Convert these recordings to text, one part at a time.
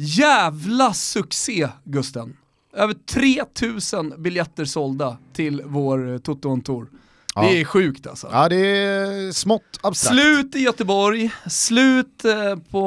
Jävla succé Gusten. Över 3000 biljetter sålda till vår eh, Toto Tour. Ja. Det är sjukt alltså. Ja, det är smått abstrakt. Slut i Göteborg, slut eh, på,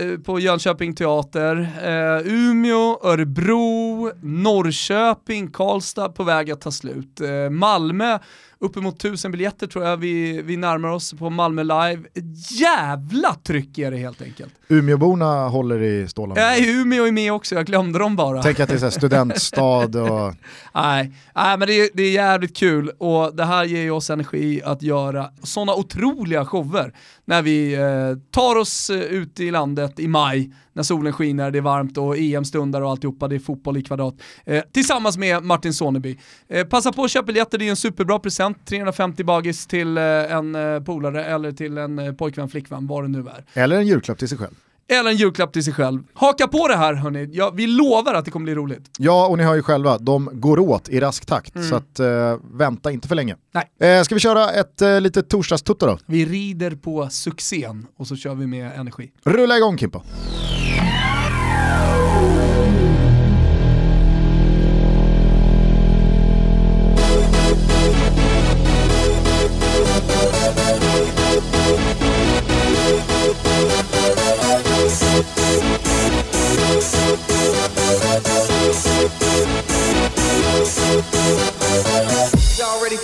eh, på Jönköping teater, eh, Umeå, Örebro, Norrköping, Karlstad på väg att ta slut. Eh, Malmö, uppemot tusen biljetter tror jag vi, vi närmar oss på Malmö live. Jävla tryck är det helt enkelt. Umeåborna håller i stålarna. Nej, Umeå är med också, jag glömde dem bara. Tänk att det är så studentstad och... Nej, nej men det är, det är jävligt kul och det här ger oss energi att göra sådana otroliga shower när vi eh, tar oss eh, ut i landet i maj när solen skiner, det är varmt och EM stundar och alltihopa, det är fotboll i kvadrat. Eh, tillsammans med Martin Soneby. Eh, passa på att köpa biljetter, det är en superbra present. 350 bagis till eh, en eh, polare eller till en eh, pojkvän, flickvän, vad det nu är. Eller en julklapp till sig själv. Eller en julklapp till sig själv. Haka på det här hörni, ja, vi lovar att det kommer bli roligt. Ja, och ni hör ju själva, de går åt i rask takt, Mm. så att, eh, vänta inte för länge. Nej. Eh, ska vi köra ett eh, litet torsdagstutto då? Vi rider på succén och så kör vi med energi. Rulla igång Kimpa.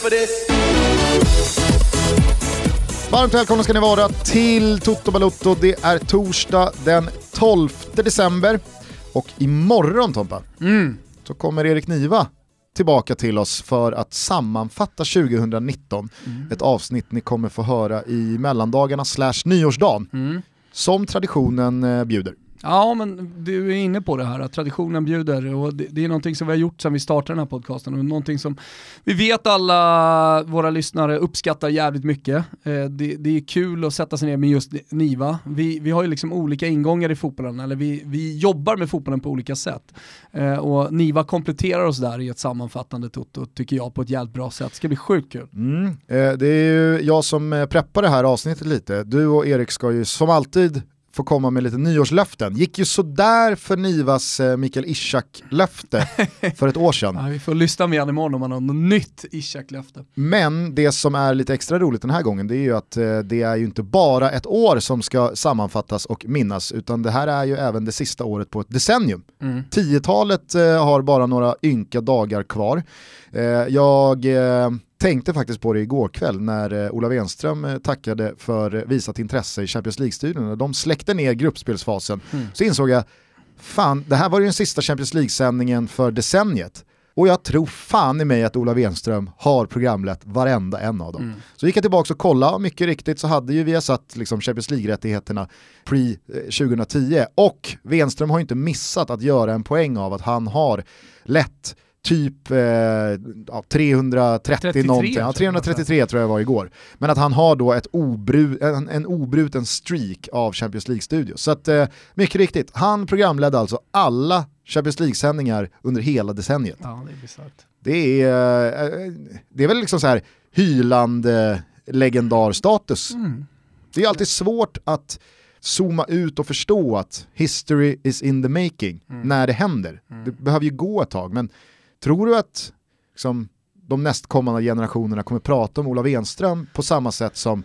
For this? Varmt välkomna ska ni vara till Toto Balutto. Det är torsdag den 12 december och imorgon Tompa så kommer Erik Niva tillbaka till oss för att sammanfatta 2019. Ett avsnitt ni kommer få höra i mellandagarna slash nyårsdagen. Som traditionen eh, bjuder. Ja, men du är inne på det här att traditionen bjuder och det, det är någonting som vi har gjort sedan vi startade den här podcasten och någonting som vi vet alla våra lyssnare uppskattar jävligt mycket. Eh, det, det är kul att sätta sig ner med just Niva. Vi, vi har ju liksom olika ingångar i fotbollen, eller vi, vi jobbar med fotbollen på olika sätt. Eh, och Niva kompletterar oss där i ett sammanfattande toto, tycker jag, på ett jävligt bra sätt. Det ska bli sjukt kul. Mm. Eh, det är ju jag som eh, preppar det här avsnittet lite. Du och Erik ska ju som alltid få komma med lite nyårslöften. Gick ju sådär för Nivas eh, Mikael Ishak-löfte för ett år sedan. Ja, vi får lyssna med honom imorgon om han har något nytt Ishak-löfte. Men det som är lite extra roligt den här gången det är ju att eh, det är ju inte bara ett år som ska sammanfattas och minnas utan det här är ju även det sista året på ett decennium. Mm. 10-talet eh, har bara några ynka dagar kvar. Eh, jag eh, tänkte faktiskt på det igår kväll när eh, Ola Wenström eh, tackade för eh, visat intresse i Champions League-studion. De släckte ner gruppspelsfasen. Mm. Så insåg jag, fan det här var ju den sista Champions League-sändningen för decenniet. Och jag tror fan i mig att Ola Wenström har programlett varenda en av dem. Mm. Så gick jag tillbaka och kollade och mycket riktigt så hade ju vi satt liksom Champions League-rättigheterna pre eh, 2010 och Wenström har ju inte missat att göra en poäng av att han har lett typ eh, ja, 330 33 någonting, ja, jag. 333 tror jag var igår. Men att han har då ett obru, en, en obruten streak av Champions League-studios. Så att eh, mycket riktigt, han programledde alltså alla Champions League-sändningar under hela decenniet. Ja, det är bisarrt. Det är, eh, det är väl liksom så här hylande legendarstatus. Mm. Det är alltid svårt att zooma ut och förstå att history is in the making Mm. när det händer. Det behöver ju gå ett tag, men tror du att liksom, de nästkommande generationerna kommer prata om Ola Wenström på samma sätt som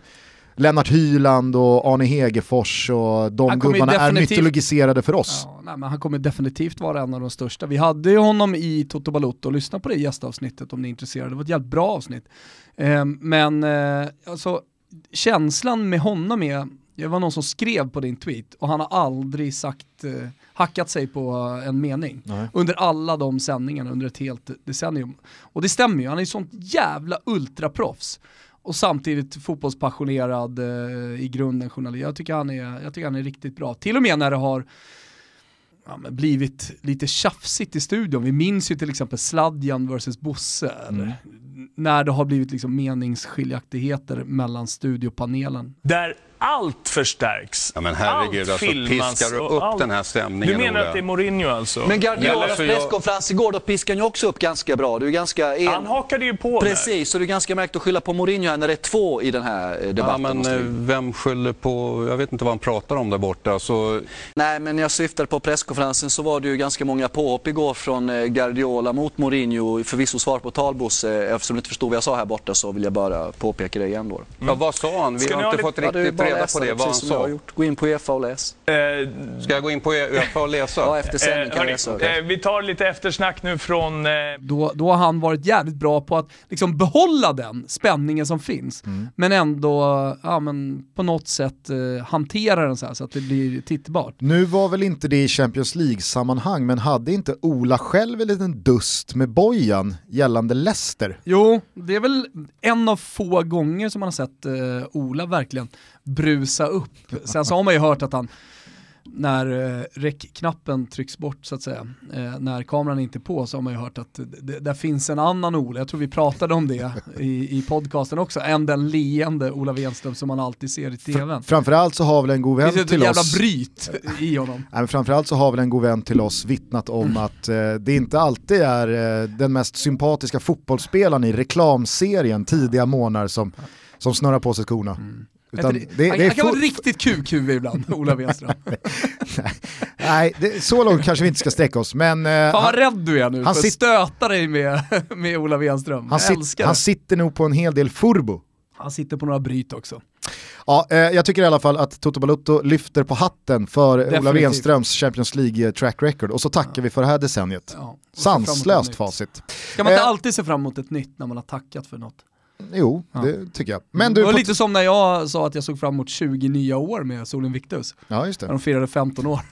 Lennart Hyland och Arne Hegerfors och de gubbarna är mytologiserade för oss? Ja, nej, men han kommer definitivt vara en av de största. Vi hade ju honom i Toto Balotto, lyssna på det gästavsnittet om ni är intresserade. Det var ett jävligt bra avsnitt. Eh, men eh, alltså, känslan med honom är, det var någon som skrev på din tweet och han har aldrig sagt, eh, hackat sig på en mening. Nej. Under alla de sändningarna under ett helt decennium. Och det stämmer ju, han är ju sånt jävla ultraproffs. Och samtidigt fotbollspassionerad eh, i grunden journalist. Jag tycker, han är, jag tycker han är riktigt bra. Till och med när det har ja, men blivit lite tjafsigt i studion. Vi minns ju till exempel Sladjan versus Bosse. Eller, när det har blivit liksom meningsskiljaktigheter mellan studiopanelen. Där allt förstärks. Ja, men herregud, allt alltså, filmas piskar du upp allt. den här stämningen, Du menar Ola? att det är Mourinho alltså? Men Guardiolas så jag- presskonferens igår, då piskade han ju också upp ganska bra. Du är ganska en... Han hakade ju på där. Precis, så det är ganska märkt att skylla på Mourinho här när det är två i den här eh, Ja, debatten. men måste eh, vem skyller på, jag vet inte vad han pratar om där borta. Så, Nej, men när jag syftade på presskonferensen så var det ju ganska många påhopp igår från eh, Guardiola mot Mourinho. Förvisso svar på talbosse. Eftersom du inte förstod vad jag sa här borta så vill jag bara påpeka det igen då. ja, vad sa han? Vi Ska har ha inte fått Ja, riktigt reda på det, vad han sa. gjort. Gå in på Uefa och läs. Eh, Ska jag gå in på Uefa och läsa? Ja, efter sändning eh, kan hörni, läsa. eh, vi tar lite eftersnack nu från... Eh, Då, då har han varit jävligt bra på att liksom behålla den spänningen som finns, men ändå ja, men på något sätt eh, hantera den så här så att det blir tittbart. Nu var väl inte det i Champions League-sammanhang, men hade inte Ola själv en liten dust med Bojan gällande Leicester? Jo, det är väl en av få gånger som man har sett eh, Ola verkligen brusa upp. Sen så har man ju hört att han, när eh, räckknappen trycks bort så att säga, eh, när kameran inte är på så har man ju hört att det, där finns en annan Ola, jag tror vi pratade om det i, i podcasten också, än den leende Ola Wenström som man alltid ser i tvn. Framförallt så har väl en god Det vän ett till jävla oss bryt i honom. Nej, men framförallt så har väl en god vän till oss vittnat om att eh, det inte alltid är eh, den mest sympatiska fotbollsspelaren i reklamserien tidiga månader som, som snurrar på sig skorna. Mm. Inte det, han, det han kan vara riktigt kuk-huvud ibland, Ola Wenström. Nej, det, så långt kanske vi inte ska sträcka oss, men eh, Fan vad han, rädd du är nu han för att stöta dig med, med Ola Wenström. han, sit, det. han sitter nog på en hel del furbo. Han sitter på några bryt också. Ja, eh, jag tycker i alla fall att Toto Balutto lyfter på hatten för Ola Definitivt. Wenströms Champions League eh, track record och så tackar vi för det här decenniet. Ja, Sanslöst facit. Ska man inte Eh, alltid se fram emot ett nytt när man har tackat för något? Jo, Ja. det tycker jag. Men du, det var lite som när jag sa att jag såg fram emot 20 nya år med Solen Victus. ja, just När det. de firade 15 år.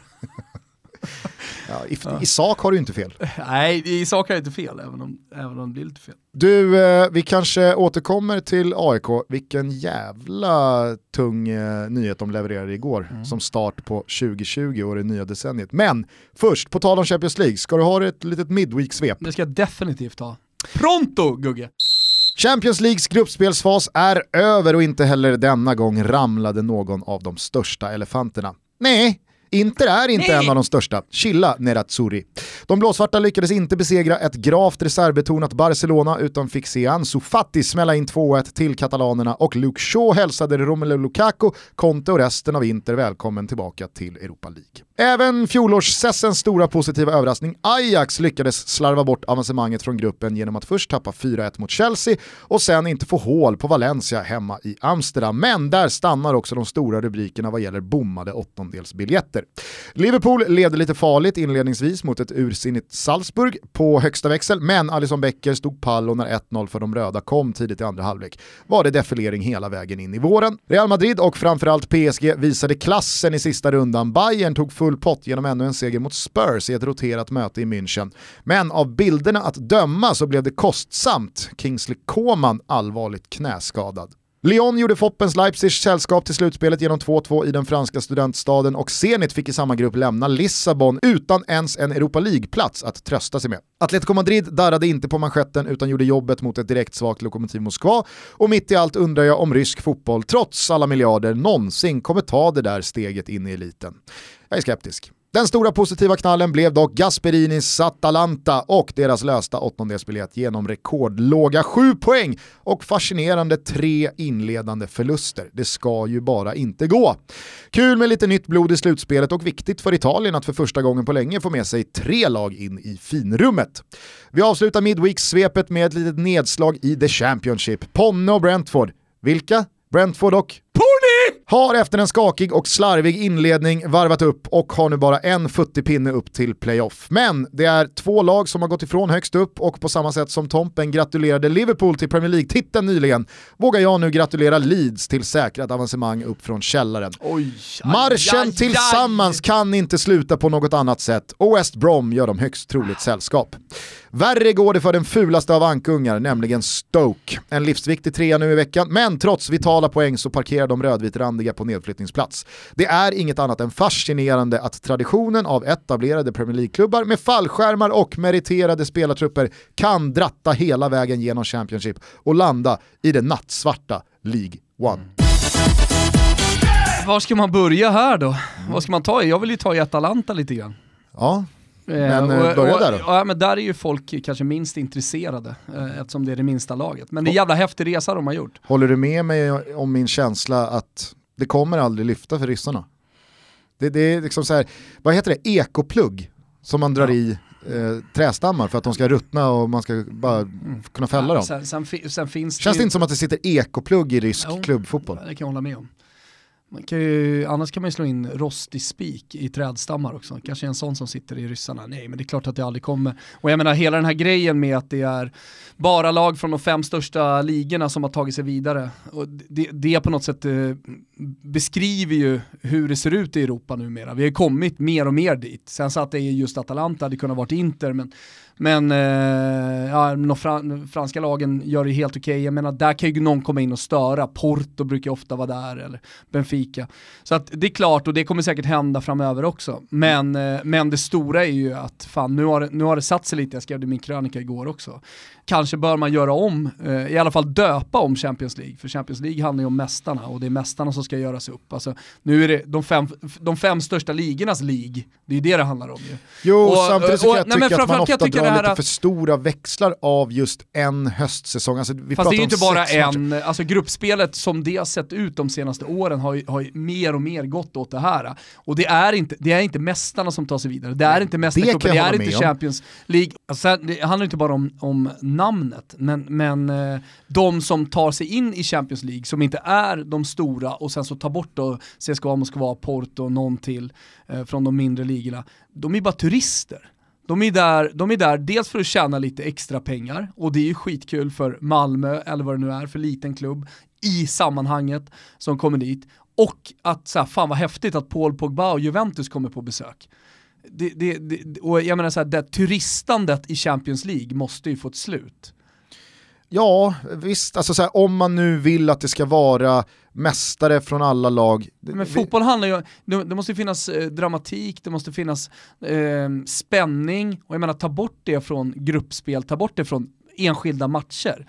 Ja, i, I sak har du inte fel. Nej, i sak har jag inte fel, även om, även om det blir lite fel. Du, eh, vi kanske återkommer till AIK. Vilken jävla tung eh, nyhet de levererade igår Mm. som start på 2020 och det nya decenniet. Men först, på tal om Champions League, ska du ha ett litet midweek-svep? Det ska jag definitivt ha. Pronto Gugge! Champions Leagues gruppspelsfas är över och inte heller denna gång ramlade någon av de största elefanterna. Nej, Inter är inte Nej. en av de största. Chilla Nerazzurri. De blåsvarta lyckades inte besegra ett gravt reservbetonat Barcelona utan fick se Ansu Fati smälla in 2-1 till katalanerna och Luke Shaw hälsade Romelu Lukaku, Conte och resten av Inter välkommen tillbaka till Europa League. Även fjolårssessens stora positiva överraskning Ajax lyckades slarva bort avancemanget från gruppen genom att först tappa 4-1 mot Chelsea och sen inte få hål på Valencia hemma i Amsterdam. Men där stannar också de stora rubrikerna vad gäller bommade åttondelsbiljetter. Liverpool leder lite farligt inledningsvis mot ett ursinnigt Salzburg på högsta växel, men Alisson Becker stod pall och när 1-0 för de röda kom tidigt i andra halvlek var det defilering hela vägen in i våren. Real Madrid och framförallt PSG visade klassen i sista rundan. Bayern tog full full pott genom ännu en seger mot Spurs i ett roterat möte i München. Men av bilderna att döma så blev det kostsamt. Kingsley Coman allvarligt knäskadad. Lyon gjorde Foppens Leipzigs sällskap till slutspelet genom 2-2 i den franska studentstaden och Zenit fick i samma grupp lämna Lissabon utan ens en Europa League-plats att trösta sig med. Atletico Madrid darrade inte på manschetten utan gjorde jobbet mot ett direkt svagt Lokomotiv Moskva och mitt i allt undrar jag om rysk fotboll, trots alla miljarder, någonsin kommer ta det där steget in i eliten. Jag är skeptisk. Den stora positiva knallen blev dock Gasperinis Atalanta och deras lösta åttondelsbiljett genom rekordlåga sju poäng och fascinerande tre inledande förluster. Det ska ju bara inte gå. Kul med lite nytt blod i slutspelet och viktigt för Italien att för första gången på länge få med sig tre lag in i finrummet. Vi avslutar Midweek-svepet med ett litet nedslag i The Championship. Ponne och Brentford. Vilka? Brentford och Po har efter en skakig och slarvig inledning varvat upp och har nu bara en futtig pinne upp till playoff. Men det är två lag som har gått ifrån högst upp och på samma sätt som Tompen gratulerade Liverpool till Premier League-titeln nyligen vågar jag nu gratulera Leeds till säkrat avancemang upp från källaren. Oj, Marschen aj, aj, tillsammans kan inte sluta på något annat sätt och West Brom gör dem högst troligt sällskap. Värre går det för den fulaste av ankungar, nämligen Stoke. En livsviktig trea nu i veckan, men trots vitala poäng så parkerar de rödvitrandiga på nedflyttningsplats. Det är inget annat än fascinerande att traditionen av etablerade Premier League-klubbar med fallskärmar och meriterade spelartrupper kan dratta hela vägen genom Championship och landa i det nattsvarta League One. var ska man börja här då? Vad ska man ta i? Jag vill ju ta i Atalanta lite grann. Ja, Men, eh, och- börja och- där då. Ja, men där är ju folk kanske minst intresserade eh, eftersom det är det minsta laget. Men det är en jävla häftig resa de har gjort. håller du med mig om min känsla att det kommer aldrig lyfta för ryssarna? Det, det är liksom så här, vad heter det, ekoplugg som man drar i eh, trästammar för att de ska ruttna och man ska bara kunna fälla dem. Sen, sen, sen finns Känns det ju- inte som att det sitter ekoplugg i rysk Jo. klubbfotboll? Det kan jag hålla med om. Man kan ju, annars kan man ju slå in rostig spik i trädstammar också. Kanske en sån som sitter i ryssarna. Nej, men det är klart att det aldrig kommer. Och jag menar hela den här grejen med att det är bara lag från de fem största ligorna som har tagit sig vidare. Och det, det på något sätt eh, beskriver ju hur det ser ut i Europa numera. Vi har ju kommit mer och mer dit. Sen så att det är just Atalanta, hade kunnat varit Inter, men men eh, ja, de fran franska lagen gör det helt okej. Jag menar, där kan ju någon komma in och störa. Porto brukar ofta vara där, eller Benfica. Så att det är klart, och det kommer säkert hända framöver också. Men, eh, men det stora är ju att fan, nu har, nu har det satt sig lite, jag skrev det i min krönika igår också. Kanske bör man göra om, eh, i alla fall döpa om Champions League. För Champions League handlar ju om mästarna och det är mästarna som ska göras upp. Alltså, nu är det de fem, de fem största ligornas League, det är ju det det handlar om ju. Jo, Och- samtidigt så och- kan jag nej, men tycka att man ofta jag tycka drar det lite för stora växlar av just en höstsäsong. Alltså, vi Fast det är ju inte bara sex matcher. en, alltså gruppspelet som det har sett ut de senaste åren har ju, har ju mer och mer gått åt det här. Och det är inte, det är inte mästarna som tar sig vidare, det är inte mästarcupen, kan det, jag är inte. Champions League. Alltså, det handlar inte bara om, om namnet, men, men eh, de som tar sig in i Champions League, som inte är de stora och sen så tar bort då CSKA Moskva, Porto och någon till eh, från de mindre ligorna, de är bara turister. De är, där, de är där dels för att tjäna lite extra pengar och det är ju skitkul för Malmö eller vad det nu är för liten klubb i sammanhanget som kommer dit. Och att så här, fan vad häftigt att Paul Pogba och Juventus kommer på besök. Det, det, det, och jag menar så här, det turistandet i Champions League måste ju få ett slut. Ja, visst. Alltså, så här, om man nu vill att det ska vara mästare från alla lag. Men fotboll handlar ju, det, det måste finnas eh, dramatik, det måste finnas eh, spänning och jag menar ta bort det från gruppspel, ta bort det från enskilda matcher.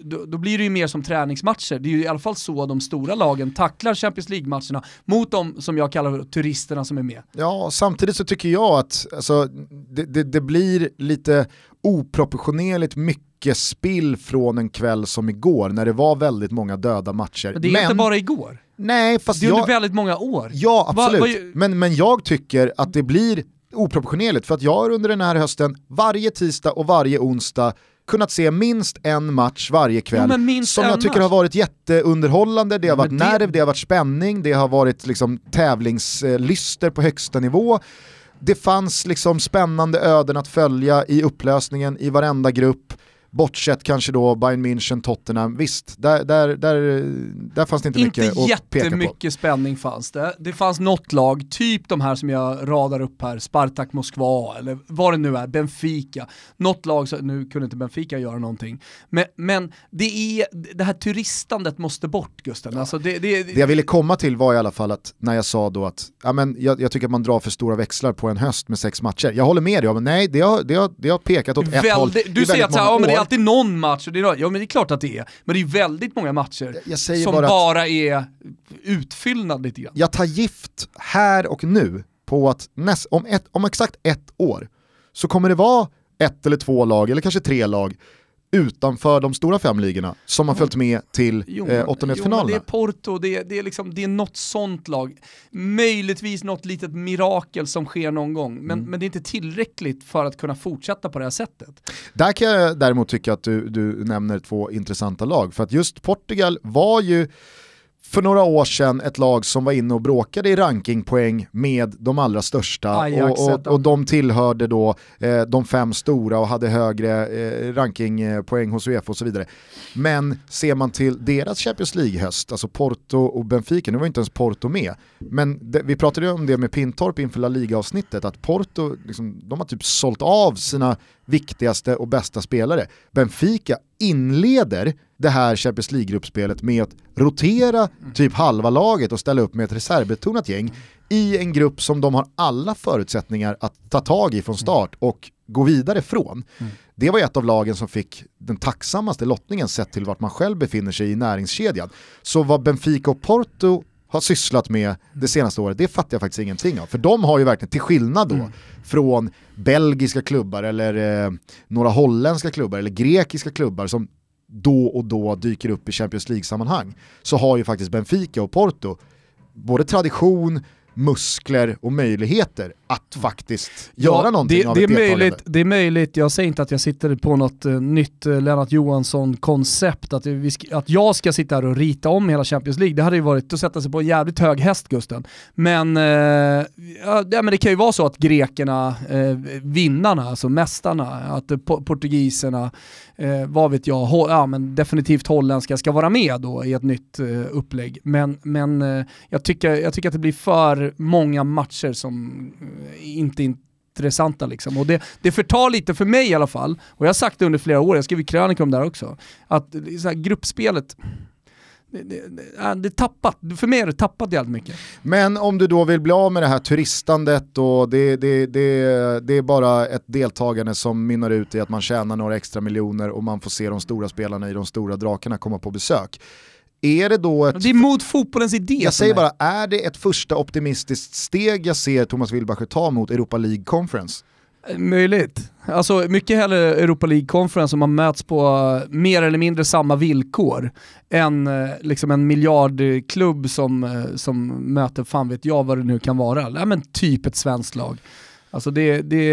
Då, då blir det ju mer som träningsmatcher, det är ju i alla fall så de stora lagen tacklar Champions League-matcherna mot de som jag kallar turisterna som är med. Ja, samtidigt så tycker jag att alltså, det, det, det blir lite oproportionerligt mycket spill från en kväll som igår när det var väldigt många döda matcher. Men det är inte bara igår, Nej, fast det är jag... under väldigt många år. Ja, Va- absolut. vad- men, men jag tycker att det blir oproportionerligt för att jag har under den här hösten varje tisdag och varje onsdag kunnat se minst en match varje kväll Ja, som jag tycker match. har varit jätteunderhållande, det har varit men det- nerv, det har varit spänning, det har varit liksom tävlingslyster på högsta nivå. Det fanns liksom spännande öden att följa i upplösningen i varenda grupp. Bortsett kanske då Bayern München, Tottenham, visst, där, där, där, där fanns det inte, Inte mycket att peka på. jättemycket spänning fanns det. Det fanns något lag, typ de här som jag radar upp här, Spartak Moskva eller vad det nu är, Benfica. Något lag, så, nu kunde inte Benfica göra någonting. Men, men det, är, det här turistandet måste bort Gusten. Alltså det, det, Det jag ville komma till var i alla fall att när jag sa då att ja, men jag, jag tycker att man drar för stora växlar på en höst med sex matcher. Jag håller med dig, men nej det har, det har, det har pekat åt ett håll väldigt, i Du säger att ja, men det är alltid någon match, och det är, ja men det är klart att det är, men det är väldigt många matcher som bara bara, är utfyllnad lite grann. Jag tar gift här och nu på att näst, om, ett, om exakt ett år så kommer det vara ett eller två lag, eller kanske tre lag, utanför de stora fem ligorna som har följt med till Jo, eh, Jo, åttondelsfinalerna. men det är Porto, det är, det, är liksom, det är något sånt lag. Möjligtvis något litet mirakel som sker någon gång, men, Mm. men det är inte tillräckligt för att kunna fortsätta på det här sättet. Där kan jag däremot tycka att du, du nämner två intressanta lag, för att just Portugal var ju för några år sedan ett lag som var inne och bråkade i rankingpoäng med de allra största Ajax, och, och, och de tillhörde då eh, de fem stora och hade högre eh, rankingpoäng hos Uefa och så vidare. Men ser man till deras Champions League-höst, alltså Porto och Benfica, nu var inte ens Porto med, men det, vi pratade ju om det med Pintorp inför La Liga-avsnittet, att Porto, liksom, de har typ sålt av sina viktigaste och bästa spelare. Benfica inleder det här Champions League-gruppspelet med att rotera typ halva laget och ställa upp med ett reservbetonat gäng i en grupp som de har alla förutsättningar att ta tag i från start och gå vidare från. Det var ett av lagen som fick den tacksammaste lottningen sett till vart man själv befinner sig i näringskedjan. Så vad Benfica och Porto har sysslat med det senaste året, det fattar jag faktiskt ingenting av. För de har ju verkligen, till skillnad då Mm. från belgiska klubbar eller eh, några holländska klubbar eller grekiska klubbar som då och då dyker upp i Champions League-sammanhang, så har ju faktiskt Benfica och Porto både tradition, muskler och möjligheter att faktiskt göra någonting det, av det ett är möjligt, Det är möjligt, jag säger inte att jag sitter på något eh, nytt uh, Lennart Johansson-koncept, att, vi att jag ska sitta här och rita om hela Champions League. Det hade ju varit att sätta sig på en jävligt hög häst Gusten. Men, eh, ja, ja, men det kan ju vara så att grekerna, vinnarna, alltså mästarna, att po- portugiserna, eh, vad vet jag, ja, men definitivt holländska ska vara med då i ett nytt eh, upplägg. Men, men jag, tycker, jag tycker att det blir för många matcher som inte intressanta liksom. Och det, det förtar lite för mig i alla fall, och jag har sagt det under flera år, jag skrev krönika om det här också, att så här, gruppspelet, det, det, det, äh, det är tappat, för mig är det tappat jävligt mycket. Men om du då vill bli av med det här turistandet och det, det, det, det är bara ett deltagande som mynnar ut i att man tjänar några extra miljoner och man får se de stora spelarna i de stora drakarna komma på besök. Är det då ett... Det är mot fotbollens idé Jag säger bara, är det ett första optimistiskt steg jag ser Thomas Wilbacher ta mot Europa League Conference? Möjligt. Alltså mycket hellre Europa League Conference om man möts på eh, mer eller mindre samma villkor än eh, liksom en miljardklubb som, eh, som möter, fan vet jag vad det nu kan vara, ja, men typ ett svenskt lag. Alltså det, det,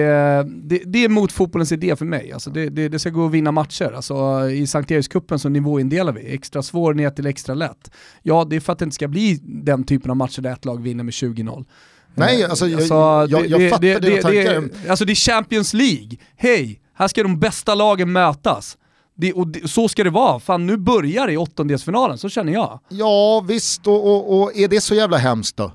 det, det är mot fotbollens idé för mig. Alltså det, det, det ska gå att vinna matcher. Alltså I Sankt Erikscupen så nivåindelar vi, extra svår ner till extra lätt. Ja, det är för att det inte ska bli den typen av matcher där ett lag vinner med 20-0. Nej, Eh, alltså, jag- jag- jag fattar dina tankar. Det, alltså det är Champions League. Hej, här ska de bästa lagen mötas. Det, och det, så ska det vara. Fan, nu börjar det i åttondelsfinalen, så känner jag. Ja visst, och, och, och är det så jävla hemskt då?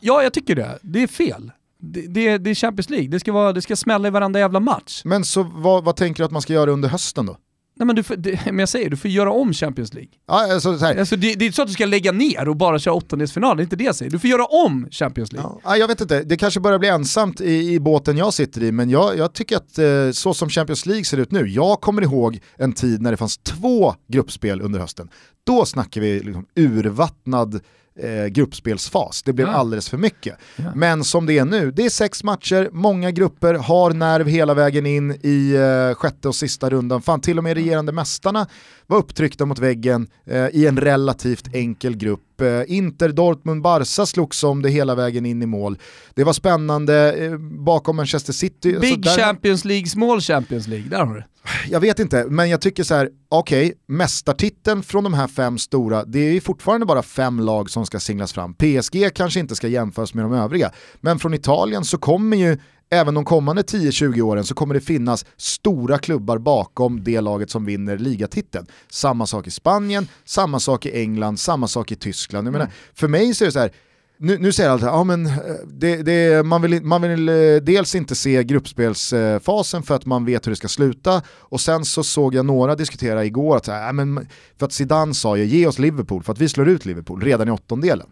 Ja, jag tycker det. Det är fel. Det, det, det är Champions League, det ska, vara, det ska smälla i varenda jävla match. Men så vad, vad tänker du att man ska göra under hösten då? Nej, men, du får, det, men jag säger, du får göra om Champions League. Ja, alltså, så här, Alltså, det, det är inte så att du ska lägga ner och bara köra åttondelsfinal, det är inte det jag säger. Du får göra om Champions League. Ja, jag vet inte, det kanske börjar bli ensamt i, i båten jag sitter i, men jag, jag tycker att eh, så som Champions League ser ut nu, jag kommer ihåg en tid när det fanns två gruppspel under hösten. Då snackar vi liksom urvattnad eh, gruppspelsfas, det blev Ja. alldeles för mycket. Men som det är nu, det är sex matcher, många grupper, har nerv hela vägen in i eh, sjätte och sista rundan. Fan, till och med regerande mästarna var upptryckta mot väggen eh, i en relativt enkel grupp. Eh, Inter, Dortmund, Barca slogs om det hela vägen in i mål. Det var spännande eh, bakom Manchester City. Big Så där- Champions League, Small Champions League, där har du jag vet inte, men jag tycker så här, okej, mästartiteln från de här fem stora, det är ju fortfarande bara fem lag som ska singlas fram. PSG kanske inte ska jämföras med de övriga, men från Italien så kommer ju även de kommande 10-20 åren så kommer det finnas stora klubbar bakom det laget som vinner ligatiteln. Samma sak i Spanien, samma sak i England, samma sak i Tyskland. Jag menar, för mig så är det så här, nu, nu säger alla att ja, men, eh, det, det, man vill, man vill eh, dels inte se gruppspelsfasen för att man vet hur det ska sluta och sen så såg jag några diskutera igår att, ja, men, för att Zidane sa ju ge oss Liverpool för att vi slår ut Liverpool redan i åttondelen.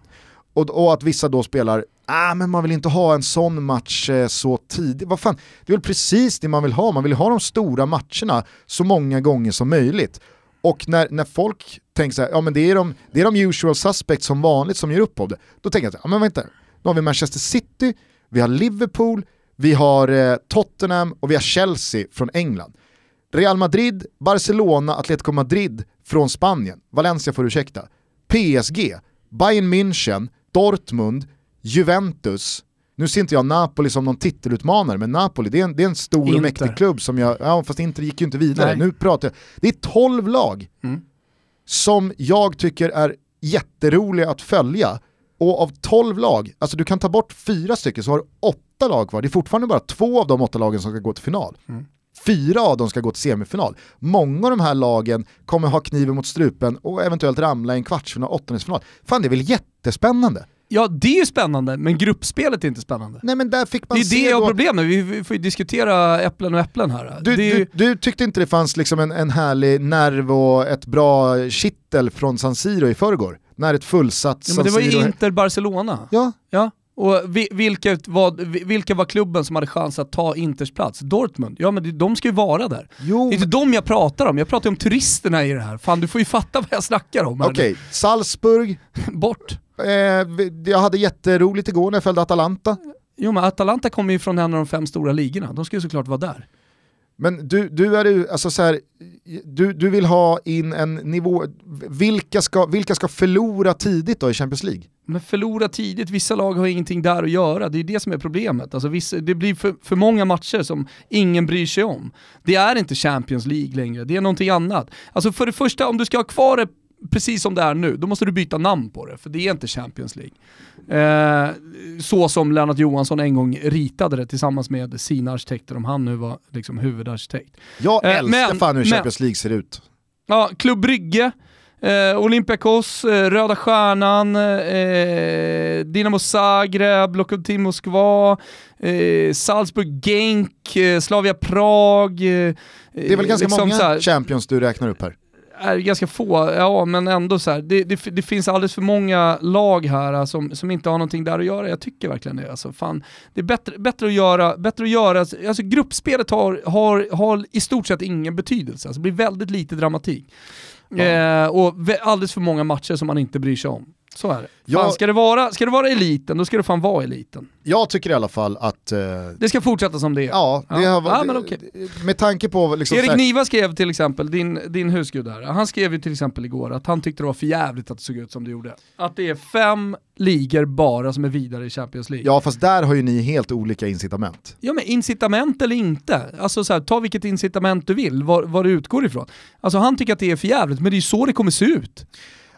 Och, och att vissa då spelar, ah, men man vill inte ha en sån match eh, så tidigt. Vad fan, det är väl precis det man vill ha, man vill ha de stora matcherna så många gånger som möjligt. Och när, när folk tänker så här, ja men det är, de, det är de usual suspects som vanligt som gör upp av det, då tänker jag så här, ja men vänta, nu har vi Manchester City, vi har Liverpool, vi har eh, Tottenham och vi har Chelsea från England. Real Madrid, Barcelona, Atletico Madrid från Spanien, Valencia får ursäkta, PSG, Bayern München, Dortmund, Juventus, nu ser inte jag Napoli som någon titelutmanare, men Napoli det är en, det är en stor Inter. och mäktig klubb som jag, ja fast Inter gick ju inte vidare, Nej. nu pratar jag, det är 12 lag Mm. som jag tycker är jätteroliga att följa. Och av 12 lag, alltså du kan ta bort fyra stycken så har du åtta lag kvar. Det är fortfarande bara två av de åtta lagen som ska gå till final. Fyra av dem ska gå till semifinal. Många av de här lagen kommer ha kniven mot strupen och eventuellt ramla i en kvartsfinal, åttondelsfinal. Fan det är väl jättespännande? Ja, det är ju spännande, men gruppspelet är inte spännande. Nej men där fick man Det är det jag har problem med, vi, får ju diskutera äpplen och äpplen här. Du, ju, du, du tyckte inte det fanns liksom en, en härlig nerv och ett bra kittel från San Siro i förrgår? När ett fullsatt ja, San men det var ju Siro... Inter-Barcelona. Ja, Ja, och vi, vilka, var, vilka var klubben som hade chans att ta Inters plats? Dortmund? Ja men de ska ju vara där. jo. Det är inte de jag pratar om, jag pratar om turisterna i det här. Fan du får ju fatta vad jag snackar om Okej, Salzburg, nu. Bort. Eh, jag hade jätteroligt igår när jag följde Atalanta. Jo men Atalanta kommer ju från en av de fem stora ligorna, de ska ju såklart vara där. Men du, du, är alltså så här, du, du vill ha in en nivå, vilka ska, vilka ska förlora tidigt då i Champions League? Men förlora tidigt, vissa lag har ingenting där att göra, det är det som är problemet. Alltså vissa, det blir för, för många matcher som ingen bryr sig om. Det är inte Champions League längre, det är någonting annat. Alltså för det första, om du ska ha kvar det precis som det är nu, då måste du byta namn på det, för det är inte Champions League. Eh, så som Lennart Johansson en gång ritade det tillsammans med sina arkitekter, om han nu var liksom huvudarkitekt. Jag Eh, älskar men- fan hur men- Champions League ser ut. Ja, Klubb Brygge, eh, Olympiakos, eh, Röda Stjärnan, eh, Dinamo Zagreb, Lokomotiv Moskva, eh, Salzburg Genk, Slavia Prag. Det är väl ganska liksom många här, Champions du räknar upp här. Är ganska få, ja men ändå så här, det, det, det finns alldeles för många lag här alltså, som, som inte har någonting där att göra. Jag tycker verkligen det. Alltså, fan, det är bättre, bättre att göra, bättre att göra, alltså gruppspelet har, har, har i stort sett ingen betydelse. Alltså, det blir väldigt lite dramatik. Eh, och alldeles för många matcher som man inte bryr sig om. Så är det. Fan, Ja. ska, det vara, ska det vara eliten, då ska det fan vara eliten. Jag tycker i alla fall att, eh, Det ska fortsätta som det är. ja, det Ja. har Ja, men okej. med tanke på liksom Erik Niva skrev till exempel, din, din husgud där, han skrev ju till exempel igår att han tyckte det var för jävligt att det såg ut som det gjorde. Att det är fem ligor bara som är vidare i Champions League. ja fast där har ju ni helt olika incitament. Ja men incitament eller inte, alltså så här, ta vilket incitament du vill, var det utgår ifrån. Alltså han tycker att det är för jävligt, men det är ju så det kommer se ut.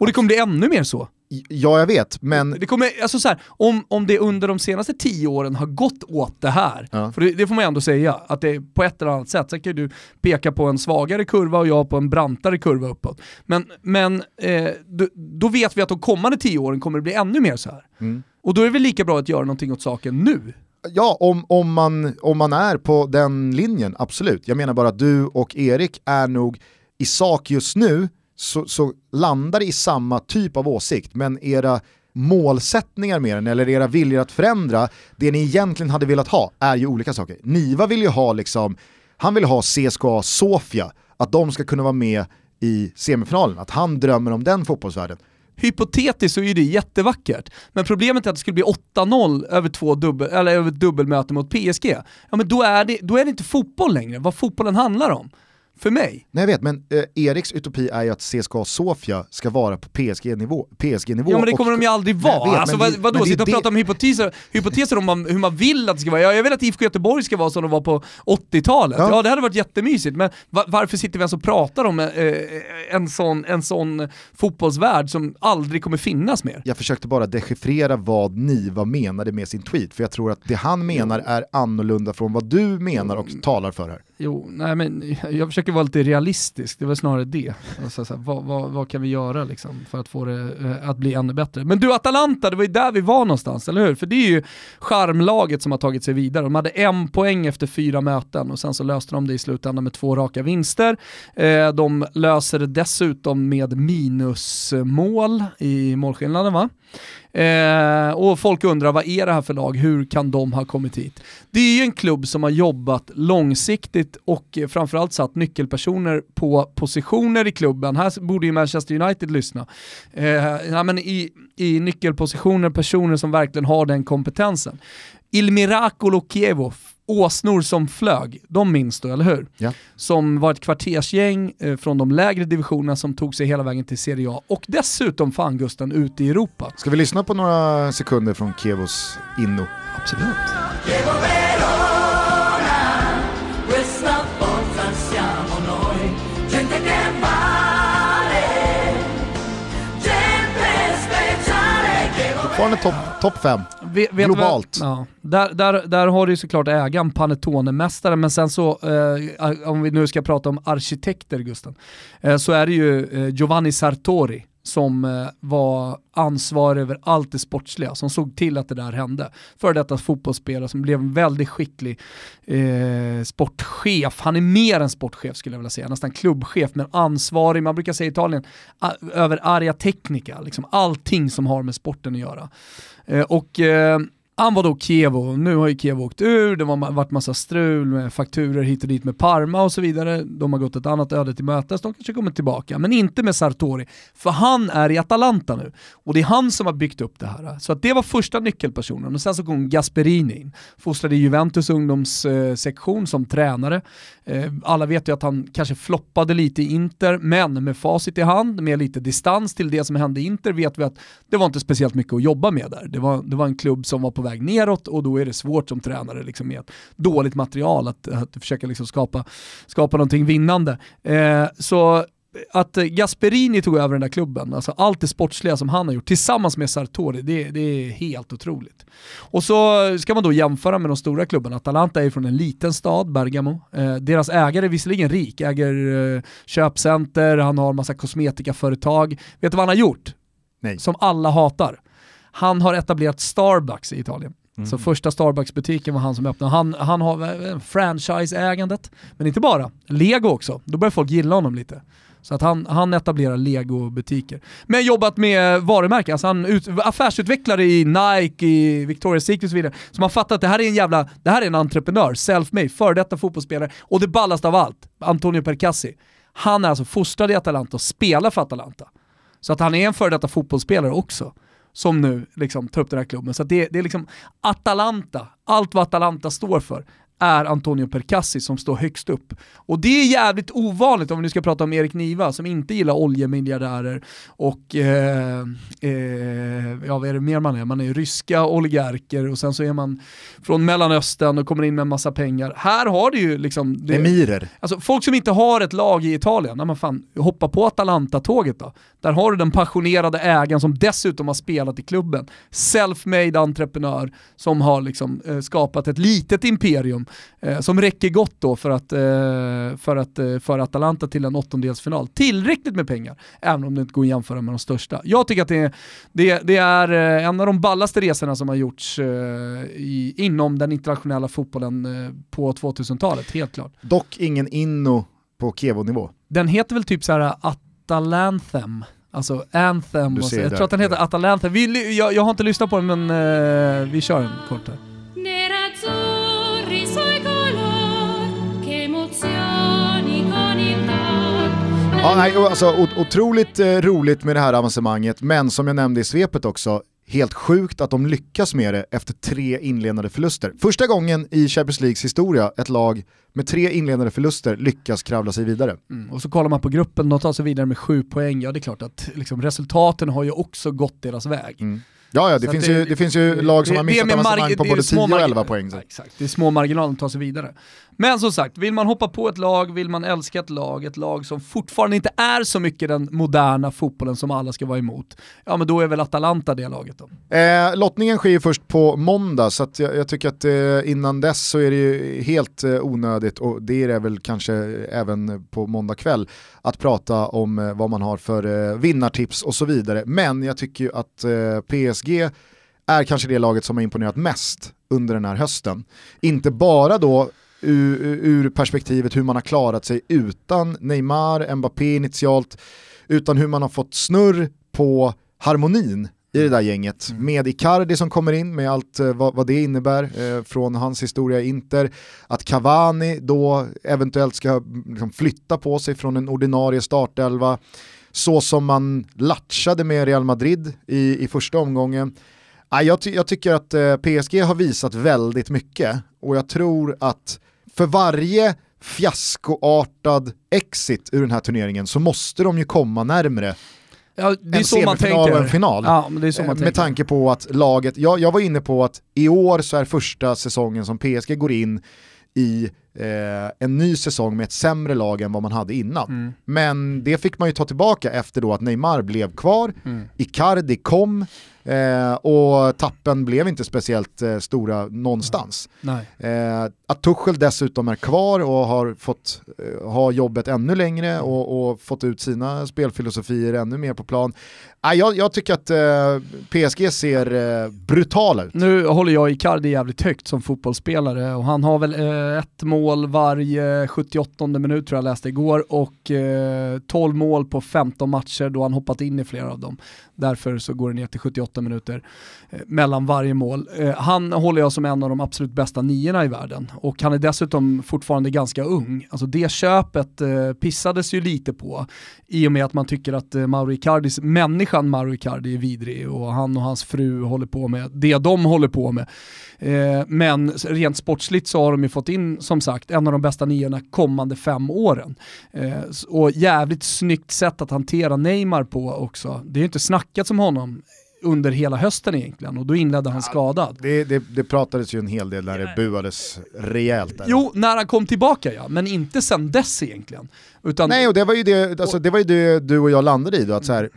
Och det kommer bli ännu mer så. Ja jag vet, men Det kommer, alltså så här, om, om det under de senaste tio åren har gått åt det här, Ja. för det, det får man ju ändå säga, att det är på ett eller annat sätt, sen kan ju du peka på en svagare kurva och jag på en brantare kurva uppåt. Men, men eh, då, då vet vi att de kommande tio åren kommer det bli ännu mer så här. Mm. Och då är det väl lika bra att göra någonting åt saken nu. Ja, om, om, man, om man är på den linjen, absolut. Jag menar bara att du och Erik är nog i sak just nu så, så landar det i samma typ av åsikt, men era målsättningar med den eller era viljor att förändra, det ni egentligen hade velat ha är ju olika saker. Niva vill ju ha liksom, han vill ha CSKA Sofia, att de ska kunna vara med i semifinalen, att han drömmer om den fotbollsvärlden. Hypotetiskt så är det jättevackert, men problemet är att det skulle bli 8-0 över, två dubbel, eller över ett dubbelmöte mot PSG. Ja men då är, det, då är det inte fotboll längre, vad fotbollen handlar om. För mig. Nej jag vet, men eh, Eriks utopi är ju att CSKA Sofia ska vara på PSG-nivå. PSG-nivå Ja men det och- kommer de ju aldrig jag vara. vet, alltså, vad, vadå, sitta och det- prata om hypoteser, hypoteser om man, hur man vill att det ska vara. Ja, jag vill att IFK Göteborg ska vara som de var på 80-talet. Ja. Ja. det hade varit jättemysigt, men va- varför sitter vi ens och pratar om eh, en, sån, en sån fotbollsvärld som aldrig kommer finnas mer? Jag försökte bara dechiffrera vad Niva menade med sin tweet, för jag tror att det han menar är annorlunda från vad du menar och talar för här. Jo, nej men jag försöker vara lite realistisk, det var snarare det. Alltså, så här, vad, vad, vad kan vi göra liksom, för att få det eh, att bli ännu bättre? Men du Atalanta, det var ju där vi var någonstans, eller hur? För det är ju charmlaget som har tagit sig vidare. De hade en poäng efter fyra möten och sen så löste de det i slutändan med två raka vinster. Eh, de löser det dessutom med minusmål i målskillnaden va? Eh, och folk undrar vad är det här för lag, hur kan de ha kommit hit? Det är ju en klubb som har jobbat långsiktigt och framförallt satt nyckelpersoner på positioner i klubben. Här borde ju Manchester United lyssna. Eh, ja, men i, I nyckelpositioner, personer som verkligen har den kompetensen. Il Miracolo Chievo, åsnor som flög, de minns du, eller hur? Ja. Som var ett kvartersgäng eh, från de lägre divisionerna som tog sig hela vägen till Serie A och dessutom fan Gusten ute i Europa. Ska vi lyssna på några sekunder från Kevos inno? Absolut. Questa forza siamo noi, gente che vale, gente speciale che Fortfarande topp top fem. Vet, vet Globalt. Vad, ja, där, där, där har du såklart ägaren, Panettone-mästaren, men sen så, eh, om vi nu ska prata om arkitekter Gusten, eh, så är det ju eh, Giovanni Sartori som eh, var ansvarig över allt det sportsliga, som såg till att det där hände. Före detta fotbollsspelare som blev en väldigt skicklig eh, sportchef. Han är mer än sportchef skulle jag vilja säga, nästan klubbchef, men ansvarig, man brukar säga i Italien, över area teknika, liksom allting som har med sporten att göra. Eh, och eh, han var då Kevo, nu har ju Kevo åkt ur, det har varit massa strul med fakturer hit och dit med Parma och så vidare. De har gått ett annat öde till mötes, de kanske kommer tillbaka. Men inte med Sartori, för han är i Atalanta nu. Och det är han som har byggt upp det här. Så att det var första nyckelpersonen. Och sen så kom Gasperini in, fostrade Juventus ungdomssektion eh, som tränare. Eh, alla vet ju att han kanske floppade lite i Inter, men med facit i hand, med lite distans till det som hände i Inter, vet vi att det var inte speciellt mycket att jobba med där. Det var, det var en klubb som var på väg neråt och då är det svårt som tränare liksom, med ett dåligt material att, att försöka liksom skapa, skapa någonting vinnande. Eh, så att Gasperini tog över den där klubben, alltså allt det sportsliga som han har gjort tillsammans med Sartori, det, det, är helt otroligt. Och så ska man då jämföra med de stora klubbarna. Atalanta är från en liten stad, Bergamo. Eh, deras ägare är visserligen rik, äger eh, köpcenter, han har massa kosmetikaföretag. Vet du vad han har gjort? Nej. Som alla hatar. Han har etablerat Starbucks i Italien. Mm. Så första Starbucks-butiken var han som öppnade. Han, han har eh, franchise-ägandet, men inte bara. Lego också, då börjar folk gilla honom lite. Så att han, han etablerar Lego-butiker. Men jobbat med varumärken, alltså han ut, affärsutvecklare i Nike, i Victoria's Secret och så vidare. Så man fattar att det här är en jävla, det här är en entreprenör, self-made, före detta fotbollsspelare. Och det ballaste av allt, Antonio Percassi. Han är alltså fostrad i Atalanta och spelar för Atalanta. Så att han är en före detta fotbollsspelare också som nu liksom tar upp den här klubben. Så det, det, är liksom Atalanta, allt vad Atalanta står för är Antonio Percassi som står högst upp. Och det är jävligt ovanligt om vi nu ska prata om Erik Niva som inte gillar oljemiljardärer och eh, eh, ja vad är det mer man är? Man är ryska oligarker och sen så är man från Mellanöstern och kommer in med en massa pengar. Här har du ju liksom... Det, Emirer. Alltså folk som inte har ett lag i Italien, när man fan hoppa på Atalanta-tåget då. Där har du den passionerade ägaren som dessutom har spelat i klubben. Self-made entreprenör som har liksom eh, skapat ett litet imperium eh, som räcker gott då för att, eh, för att eh, föra Atalanta till en åttondelsfinal. Tillräckligt med pengar, även om det inte går att jämföra med de största. Jag tycker att det, det, det är eh, en av de ballaste resorna som har gjorts eh, i, inom den internationella fotbollen eh, på 2000-talet, helt klart. Dock ingen inno på Kevo-nivå. Den heter väl typ så här Atalanthem. Alltså Anthem, och så. jag tror att den heter Atalanthem. Vi, jag, jag har inte lyssnat på den men eh, vi kör den kort här. Ja, nej, alltså, otroligt eh, roligt med det här avancemanget, men som jag nämnde i svepet också, helt sjukt att de lyckas med det efter tre inledande förluster. Första gången i Champions Leagues historia ett lag med tre inledande förluster lyckas kravla sig vidare. Mm. Och så kollar man på gruppen, de tar sig vidare med sju poäng. Ja det är klart att liksom, resultaten har ju också gått deras väg. Ja, ja det, finns ju, det finns ju lag som det- har det missat avancemang på det både 10 små och marg- 11 poäng. Ja, exakt, det är små marginaler att ta sig vidare. Men som sagt, vill man hoppa på ett lag, vill man älska ett lag, ett lag som fortfarande inte är så mycket den moderna fotbollen som alla ska vara emot, ja men då är väl Atalanta det laget då. Eh, lottningen sker ju först på måndag så att jag, jag tycker att eh, innan dess så är det ju helt eh, onödigt och det är det väl kanske eh, även på måndag kväll att prata om eh, vad man har för eh, vinnartips och så vidare. Men jag tycker ju att eh, PSG är kanske det laget som har imponerat mest under den här hösten. Inte bara då ur, ur perspektivet hur man har klarat sig utan Neymar, Mbappé initialt, utan hur man har fått snurr på harmonin i det där gänget. Med Icardi som kommer in med allt eh, vad, vad det innebär eh, från hans historia i Inter. Att Cavani då eventuellt ska mm, liksom, flytta på sig från en ordinarie startelva. Så som man latchade med Real Madrid i, i första omgången. Ja, jag, ty- jag tycker att eh, PSG har visat väldigt mycket och jag tror att för varje fiaskoartad exit ur den här turneringen så måste de ju komma närmre Ja, det är en så semifinal och en final. Ja, Eh, med tanke på att laget, jag, jag var inne på att i år så är första säsongen som PSG går in i eh, en ny säsong med ett sämre lag än vad man hade innan. Mm. Men det fick man ju ta tillbaka efter då att Neymar blev kvar, Mm. Icardi kom eh, och tappen blev inte speciellt eh, stora någonstans. Eh, att Tuchel dessutom är kvar och har fått eh, ha jobbet ännu längre och, och fått ut sina spelfilosofier ännu mer på plan. Ah, jag, jag tycker att eh, PSG ser eh, brutala ut. Nu håller jag Icardi jävligt högt som fotbollsspelare och han har väl eh, ett mål varje 78 minut tror jag läste igår och eh, 12 mål på 15 matcher då han hoppat in i flera av dem. Därför så går det ner till 78 minuter eh, mellan varje mål. Eh, han håller jag som en av de absolut bästa niorna i världen och han är dessutom fortfarande ganska ung. Alltså det köpet eh, pissades ju lite på i och med att man tycker att eh, Mauro Icardis, människan Mauro Icardi är vidrig och han och hans fru håller på med det de håller på med. Eh, men rent sportsligt så har de ju fått in, som sagt, en av de bästa niorna kommande fem åren. Eh, och jävligt snyggt sätt att hantera Neymar på också. Det är ju inte snackat som honom under hela hösten egentligen och då inledde han skadad. Det, det, det pratades ju en hel del när det buades rejält där. Jo, när han kom tillbaka ja, men inte sen dess egentligen. Utan Nej, och det var ju det, alltså, det, var ju det du och jag landade i då, att så här,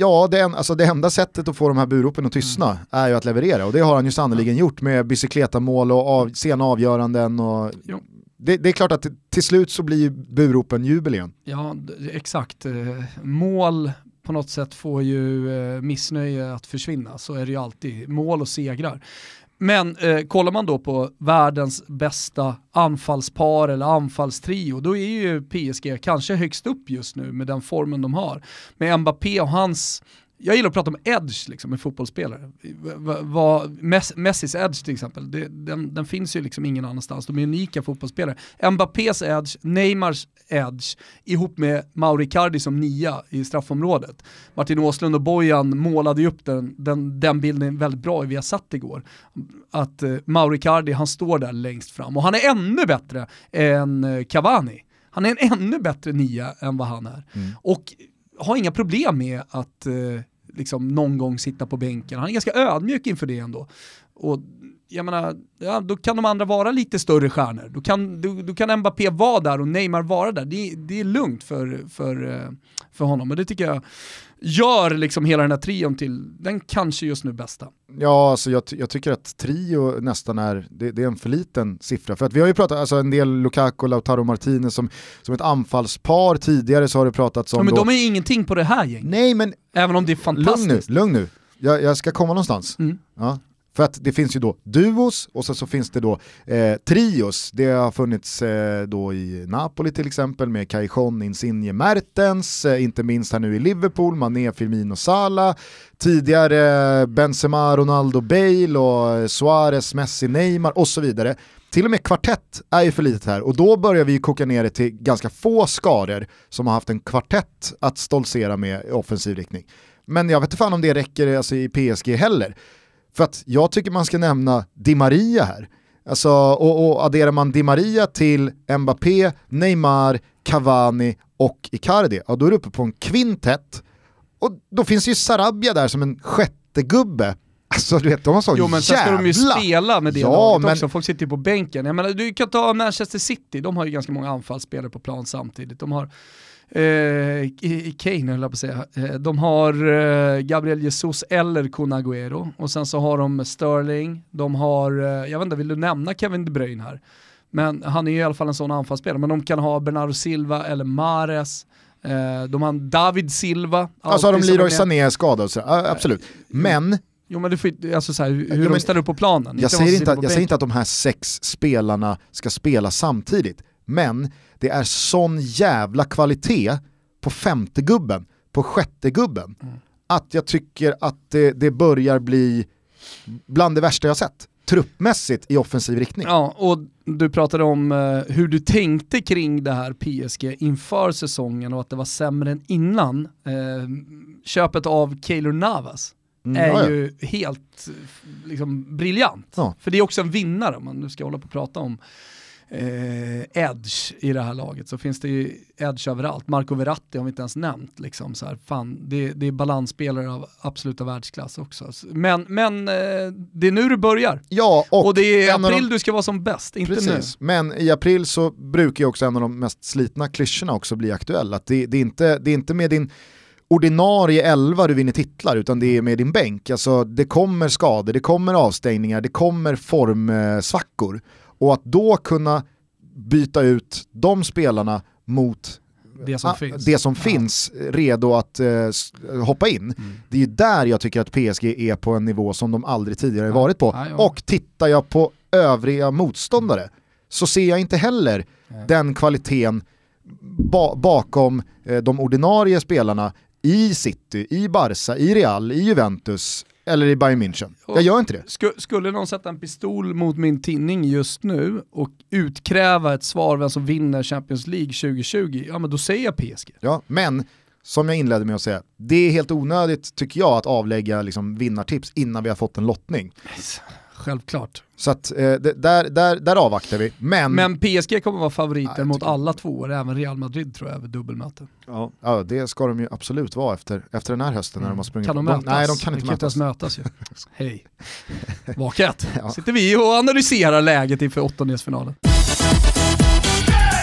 ja, det, en, alltså, det enda sättet att få de här buropen att tystna är ju att leverera och det har han ju sannoliken gjort med bicicletamål och av, sena avgöranden och det, det är klart att till slut så blir buropen jubel igen. Ja, exakt. Eh, Mål på något sätt får ju eh, missnöje att försvinna, så är det ju alltid. Mål och segrar. Men eh, kollar man då på världens bästa anfallspar eller anfallstrio, då är ju PSG kanske högst upp just nu med den formen de har. Med Mbappé och hans jag gillar att prata om edge liksom, med fotbollsspelare. Va- va- Mess- Messis edge till exempel, det, den, den finns ju liksom ingen annanstans. De är unika fotbollsspelare. Mbappés edge, Neymars edge, ihop med Mauri Cardi som nia i straffområdet. Martin Åslund och Bojan målade ju upp den, den, den bilden väldigt bra i Viasat igår. Att eh, Mauri Cardi, han står där längst fram och han är ännu bättre än eh, Cavani. Han är en ännu bättre nia än vad han är. Och har inga problem med att eh, liksom någon gång sitta på bänken. Han är ganska ödmjuk inför det ändå. Och jag menar, ja, då kan de andra vara lite större stjärnor. Då kan, då, då kan Mbappé vara där och Neymar vara där. Det, det är lugnt för, för, eh, för honom och det tycker jag gör liksom hela den här trion till den kanske just nu bästa. Ja, alltså jag, jag tycker att trio nästan är, det, det är en för liten siffra. För att vi har ju pratat, alltså en del Lukaku och Lautaro Martinez som, som ett anfallspar tidigare så har det pratats om Ja, men då, de är ingenting på det här gänget. Nej men Även om det är lugn nu, fantastiskt. lugn nu. Jag, jag ska komma någonstans. Mm. Ja. För att det finns ju då duos och så, så finns det då eh, trios. Det har funnits eh, då i Napoli till exempel med Cajon, Insigne, Mertens, eh, inte minst här nu i Liverpool, Mané, Firmino, Sala, Tidigare eh, Benzema, Ronaldo, Bale och eh, Suarez, Messi, Neymar och så vidare. Till och med kvartett är ju för litet här och då börjar vi koka ner det till ganska få skador som har haft en kvartett att stoltsera med i offensiv riktning. Men jag vet inte fan om det räcker eh, alltså, i PSG heller. För att jag tycker man ska nämna Di Maria här. Alltså, och, och adderar man Di Maria till Mbappé, Neymar, Cavani och Icardi, ja då är du uppe på en kvintett. Och då finns ju Sarabia där som en sjätte gubbe. Alltså du vet, de har sån Jo men sen ska de ju jävla... spela med det Ja, laget men- också, folk sitter ju på bänken. Jag menar, du kan ta Manchester City, de har ju ganska många anfallsspelare på plan samtidigt. De har eh, Kane höll jag på att säga. Eh, de har eh, Gabriel Jesus eller Kun Agüero och sen så har de Sterling, de har, eh, jag vet inte, vill du nämna Kevin De Bruyne här? Men han är ju i alla fall en sån anfallsspelare, men de kan ha Bernardo Silva eller Mares. De har David Silva. Alltså har de Leroy. Sané skadad absolut. Men Jo men du får, alltså så här, hur Jo, de men- ställer upp på planen. Jag säger, inte att, jag säger inte att de här sex spelarna ska spela samtidigt, men det är sån jävla kvalitet på femte gubben, på sjätte gubben, Mm. att jag tycker att det, det börjar bli bland det värsta jag sett. Truppmässigt i offensiv riktning. Ja, och du pratade om eh, hur du tänkte kring det här PSG inför säsongen och att det var sämre än innan. Eh, köpet av Keylor Navas Mm, är ja, ja. ju helt liksom, briljant. Ja. För det är också en vinnare, om man nu ska hålla på och prata om eh, edge i det här laget så finns det ju edge överallt. Marco Verratti har vi inte ens nämnt. Liksom, så här, fan, det, det är balansspelare av absoluta världsklass också. Men, men eh, det är nu du börjar. Ja, och, Och, det är i april de- du ska vara som bäst, inte Precis, men i april så brukar ju också en av de mest slitna klyschorna också bli aktuell. Att det, det, är inte, det är inte med din ordinarie elva du vinner titlar utan det är med din bänk. Alltså, det kommer skador, det kommer avstängningar, det kommer formsvackor. Och att då kunna byta ut de spelarna mot. Det som ah, finns. det som finns redo att eh, hoppa in. Mm. Det är ju där jag tycker att PSG är på en nivå som de aldrig tidigare Ja. varit på. Ja, ja. Och tittar jag på övriga motståndare så ser jag inte heller den kvaliteten ba bakom eh, de ordinarie spelarna i City, i Barca, i Real, i Juventus eller i Bayern München. Jag gör inte det. Sku- skulle någon sätta en pistol mot min tinning just nu och utkräva ett svar vem som vinner Champions League 2020, ja men då säger jag PSG. Ja, men som jag inledde med att säga, det är helt onödigt tycker jag att avlägga liksom, vinnartips innan vi har fått en lottning. Självklart. Så att, eh, där, där, där avvaktar vi. Men, Men PSG kommer vara favoriter Ja, mot alla två, även Real Madrid tror jag, över dubbelmöte. ja, det ska de ju absolut vara efter, efter den här hösten när de har sprungit. Kan de mötas? nej, de kan inte ens mötas. mötas ju. Hej. Vaket. Ja. Sitter vi och analyserar läget inför åttondelsfinalen.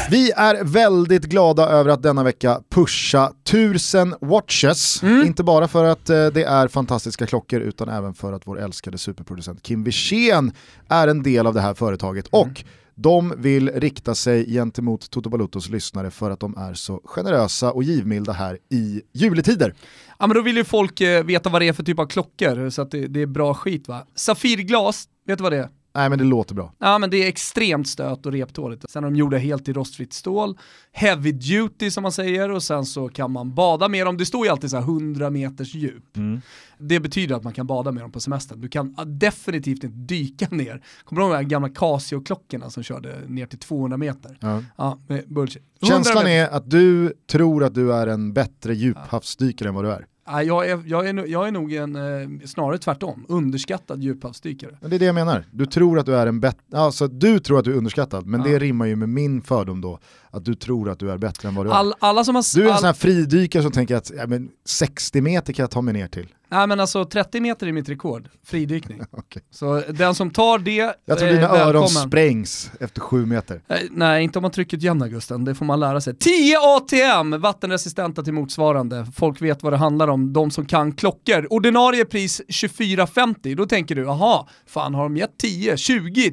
Vi är väldigt glada över att denna vecka pusha 1000 watches. Mm. Inte bara för att eh, det är fantastiska klockor utan även för att vår älskade superproducent Kim Wirsén är en del av det här företaget. Mm. Och de vill rikta sig gentemot Toto Balutos lyssnare för att de är så generösa och givmilda här i juletider. Ja men då vill ju folk eh, veta vad det är för typ av klockor, så att det, det är bra skit va. Safirglas, vet du vad det är? Nej men det låter bra. Ja men det är extremt stöt och reptåligt. Sen är de gjorda helt i rostfritt stål, heavy duty som man säger och sen så kan man bada med dem. Det står ju alltid så här 100 meters djup. Det betyder att man kan bada med dem på semestern. Du kan definitivt inte dyka ner. Kommer du ihåg de här gamla Casio-klockorna som körde ner till 200 meter? Ja. Ja, bullshit. 100 Känslan meter. är att du tror att du är en bättre djuphavsdykare än vad du är. Ja, jag, är, jag, är, jag är nog en, eh, snarare tvärtom, underskattad djuphavsdykare. Men det är det jag menar. Du tror att du är en bättre, alltså du tror att du är underskattad, men Ja. det rimmar ju med min fördom då, att du tror att du är bättre än vad du är. All, alla som har... Du är en all, sån här fridykare som tänker att ja, men 60 meter kan jag ta mig ner till. Nej men alltså 30 meter är mitt rekord, fridykning. Okej. Så den som tar det, Jag tror eh, dina öron sprängs efter sju meter. Eh, Nej, inte om man trycker ett jämn Augusten, det får man lära sig. 10 ATM, vattenresistenta till motsvarande. Folk vet vad det handlar om, de som kan klockor. Ordinarie pris 24,50, då tänker du, aha, fan har de gett 10, 20,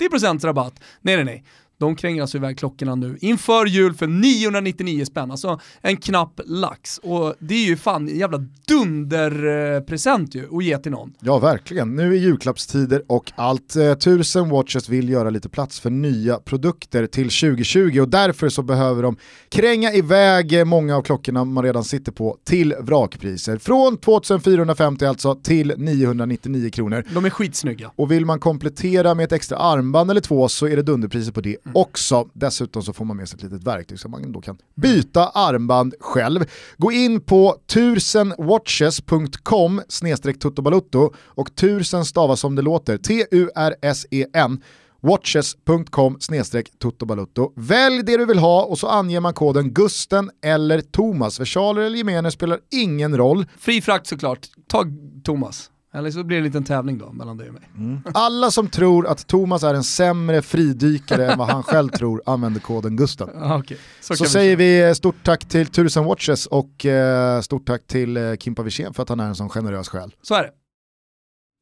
30% rabatt? Nej, nej, nej. De kränger alltså iväg klockorna nu inför jul för 999 spänn, alltså en knapp lax. Och det är ju fan en jävla dunderpresent ju att ge till någon. Ja, verkligen. Nu är julklappstider och allt. Eh, Tusen Watches vill göra lite plats för nya produkter till 2020 och därför så behöver de kränga iväg eh, många av klockorna man redan sitter på till vrakpriser. Från 2450 alltså till 999 kronor. De är skitsnygga. Och vill man komplettera med ett extra armband eller två så är det dunderpriser på det också. Dessutom så får man med sig ett litet verktyg så man då kan byta armband själv. Gå in på 1000watches.com snedstreck tuttobalutto och 1000 stavas som det låter, T-U-R-S-E-N watches.com snedstreck tuttobalutto. Välj det du vill ha och så anger man koden Gusten eller Thomas. Versaler eller gemener spelar ingen roll. Fri frakt såklart, ta Thomas. Eller så blir det en liten tävling då mellan dig och mig. Alla som tror att Thomas är en sämre fridykare än vad han själv tror använder koden Gusten. Ah, okej. Så, Så kan säger vi stort tack till Tusen Watches och eh, stort tack till eh, Kimpa Wirsén för att han är en sån generös själ. Så är det.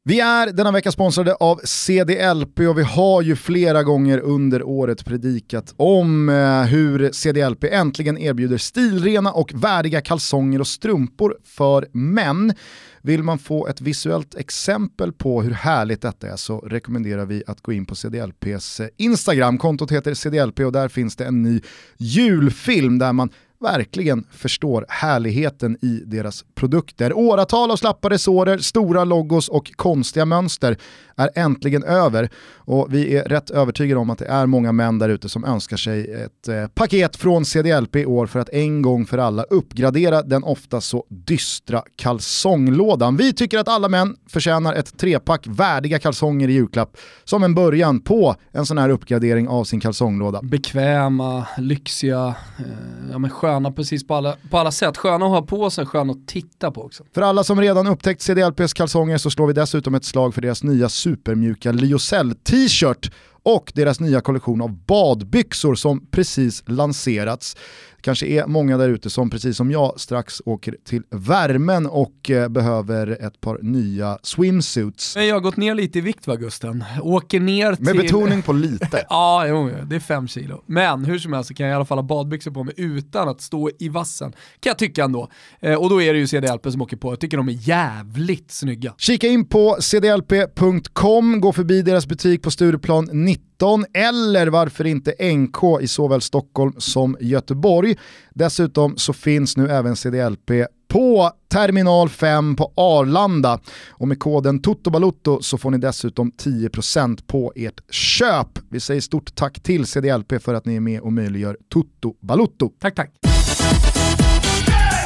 Vi är denna vecka sponsrade av CDLP och vi har ju flera gånger under året predikat om eh, hur CDLP äntligen erbjuder stilrena och värdiga kalsonger och strumpor för män. Vill man få ett visuellt exempel på hur härligt detta är så rekommenderar vi att gå in på CDLPs eh, Instagram. Kontot heter CDLP och där finns det en ny julfilm där man verkligen förstår härligheten i deras produkter. Åratal av slappa resårer, stora logos och konstiga mönster är äntligen över och vi är rätt övertygade om att det är många män där ute som önskar sig ett eh, paket från CDLP i år för att en gång för alla uppgradera den ofta så dystra kalsonglådan. Vi tycker att alla män förtjänar ett trepack värdiga kalsonger i julklapp som en början på en sån här uppgradering av sin kalsonglåda. Bekväma, lyxiga, eh, ja, men sköna precis på alla, på alla sätt. Sköna att ha på sig, sköna att titta på också. För alla som redan upptäckt CDLPs kalsonger så slår vi dessutom ett slag för deras nya supermjuka Lyocell t-shirt och deras nya kollektion av badbyxor som precis lanserats. Det kanske är många där ute som precis som jag strax åker till värmen och eh, behöver ett par nya swimsuits. Men jag har gått ner lite i vikt va Gusten? Åker ner till... Med betoning på lite. Ja, jo, det är fem kilo. Men hur som helst så kan jag i alla fall ha badbyxor på mig utan att stå i vassen. Kan jag tycka ändå. Eh, och då är det ju CDLP som åker på. Jag tycker de är jävligt snygga. Kika in på cdlp.com, gå förbi deras butik på Stureplan 19 eller varför inte NK i såväl Stockholm som Göteborg. Dessutom så finns nu även CDLP på terminal 5 på Arlanda och med koden TOTOBALUTTO så får ni dessutom 10% på ert köp. Vi säger stort tack till CDLP för att ni är med och möjliggör Toto Balutto. Tack, tack.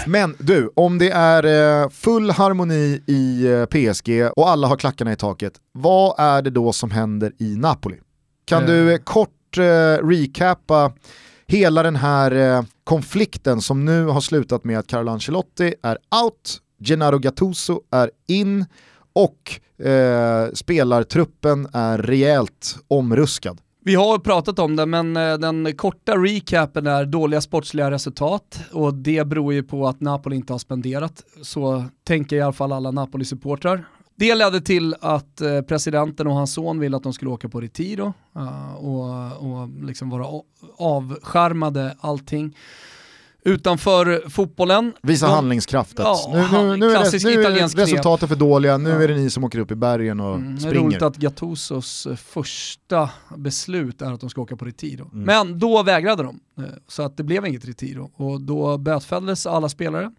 Men du, om det är eh, full harmoni i eh, PSG och alla har klackarna i taket, vad är det då som händer i Napoli? Kan Eh. du eh, kort eh, recappa hela den här eh, konflikten som nu har slutat med att Carlo Ancelotti är out, Gennaro Gattuso är in och eh, spelartruppen är rejält omruskad. Vi har pratat om det, men eh, den korta recapen är dåliga sportsliga resultat och det beror ju på att Napoli inte har spenderat. Så tänker i alla fall alla Napoli-supportrar. Det ledde till att eh, presidenten och hans son ville att de skulle åka på Retiro eh, och, och liksom vara avskärmade allting. Utanför fotbollen. Visa De- handlingskraftet. Ja, nu, nu, nu, är, det, nu är resultaten för dåliga, nu Ja. är det ni som åker upp i bergen och Mm, det är springer. roligt att Gattusos eh, första beslut är att de ska åka på Retiro. Mm. Men då vägrade de, så att det blev inget Retiro. Och då bötfälldes alla spelare.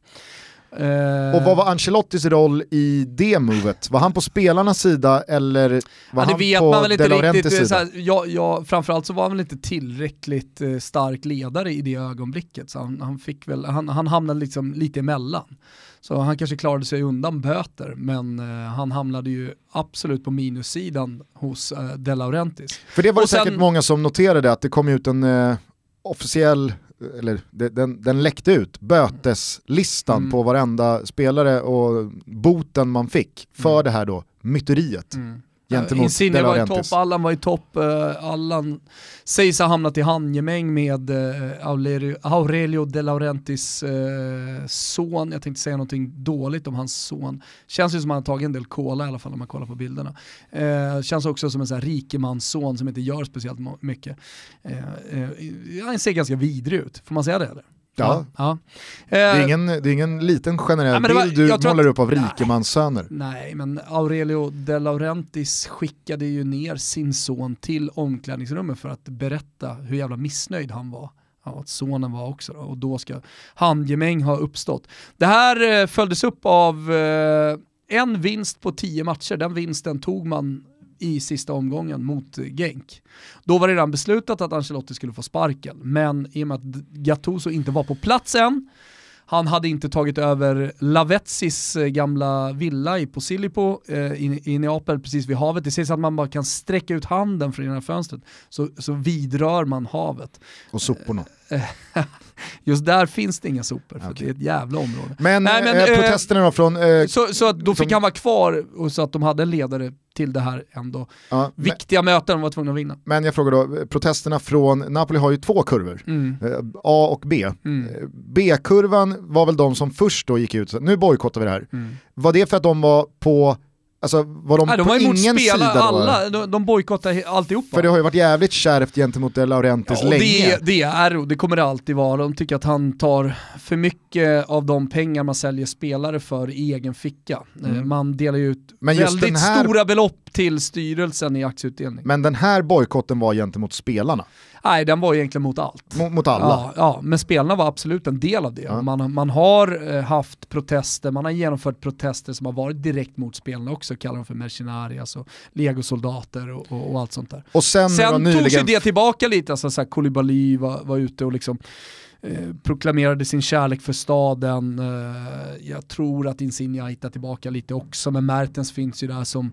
Eh, Och vad var Ancelottis roll i det movet? Var han på spelarnas sida eller var ja, det han vet på man väl inte riktigt. sida? Såhär, ja, ja, framförallt så var han väl inte tillräckligt eh, stark ledare i det ögonblicket. Så han, han, fick väl, han, han hamnade liksom lite emellan. Så han kanske klarade sig undan böter, men eh, han hamnade ju absolut på minussidan hos eh, De Laurentiis. För det var det och sen- säkert många som noterade att det kom ut en eh, officiell, eller den, den läckte ut, böteslistan Mm. på varenda spelare och boten man fick för Mm. det här då, myteriet. Gentemot Insigne var i topp, Allan var i topp, uh, Allan sägs ha hamnat i handgemäng med uh, Aurelio, Aurelio De Laurentiis eh, son. Jag tänkte säga någonting dåligt om hans son. Känns ju som att han har tagit en del cola i alla fall om man kollar på bilderna. Eh, känns också som en sån rikemansson som inte gör speciellt mycket. Eh, eh, han ser ganska vidrig ut, får man säga det eller? Ja. ja. Det är, Eh, ingen, det är ingen liten generell Ja, var- bild du målar att- upp av rikemanssöner. Nej, men Aurelio De Laurentiis skickade ju ner sin son till omklädningsrummet för att berätta hur jävla missnöjd han var. Ja, att sonen var också då, och då ska handgemäng ha uppstått. Det här eh, följdes upp av eh, en vinst på tio matcher, den vinsten tog man i sista omgången mot eh, Genk. Då var det redan beslutat att Ancelotti skulle få sparken, men i och med att Gattuso inte var på plats än, han hade inte tagit över Lavezzis eh, gamla villa i Posillipo eh, i, i Neapel precis vid havet. Det sägs att man bara kan sträcka ut handen från ena fönstret så, så vidrör man havet. Och soporna. Just där finns det inga sopor för Okej. det är ett jävla område. Men, Nej, men, eh, eh, protesterna då från... Eh, Så, så att då fick som- han vara kvar och så att de hade en ledare till det här ändå. ja, men, Viktiga möten de var tvungna att vinna. men jag frågar då, protesterna från Napoli har ju två kurvor. Mm. Eh, A och B. Mm. Eh, B-kurvan var väl de som först då gick ut, nu bojkottar vi det här. Mm. Var det för att de var på, alltså var de Nej, de på var ingen spela, sida då? alla, de, de bojkottade he- alltihopa. För det har ju varit jävligt kärvt gentemot De Laurentiis Ja, länge. det, det är och det kommer det alltid vara. De tycker att han tar för mycket av de pengar man säljer spelare för i egen ficka. Eh, Mm. Man delar ju ut väldigt här- stora belopp till styrelsen i aktieutdelning. Men den här bojkotten var gentemot spelarna, Nej, den var egentligen mot allt. mot, mot alla. Ja, ja, men spelarna var absolut en del av det. Ja. Man, man har eh, haft protester, man har genomfört protester som har varit direkt mot spelarna också, kallar dem för mercenarias och legosoldater och, och, och allt sånt där. Och sen, Sen togs ju nyligen, det tillbaka lite, alltså så här, Koulibaly var, var ute och liksom eh, proklamerade sin kärlek för staden. Eh, jag tror att Insigne hittar tillbaka lite också, men Mertens finns ju där som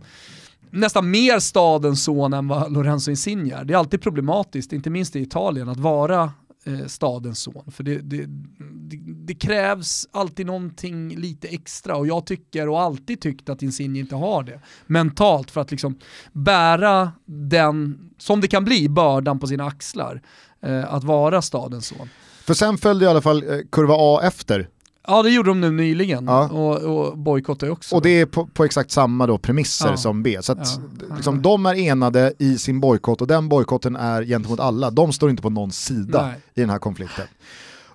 nästan mer stadens son än vad Lorenzo Insigne är. Det är alltid problematiskt, inte minst i Italien, att vara eh, stadens son. För det, det, det, det krävs alltid någonting lite extra och jag tycker och alltid tyckt att Insigne inte har det mentalt för att liksom bära den, som det kan bli, bördan på sina axlar. Eh, att vara stadens son. för sen följde i alla fall eh, kurva A efter. Ja det gjorde de nu nyligen Ja. och, och bojkottade också. Och det är på, på exakt samma då premisser Ja. som B. Så att Ja. liksom, de är enade i sin bojkott och den bojkotten är gentemot alla. De står inte på någon sida Nej. i den här konflikten.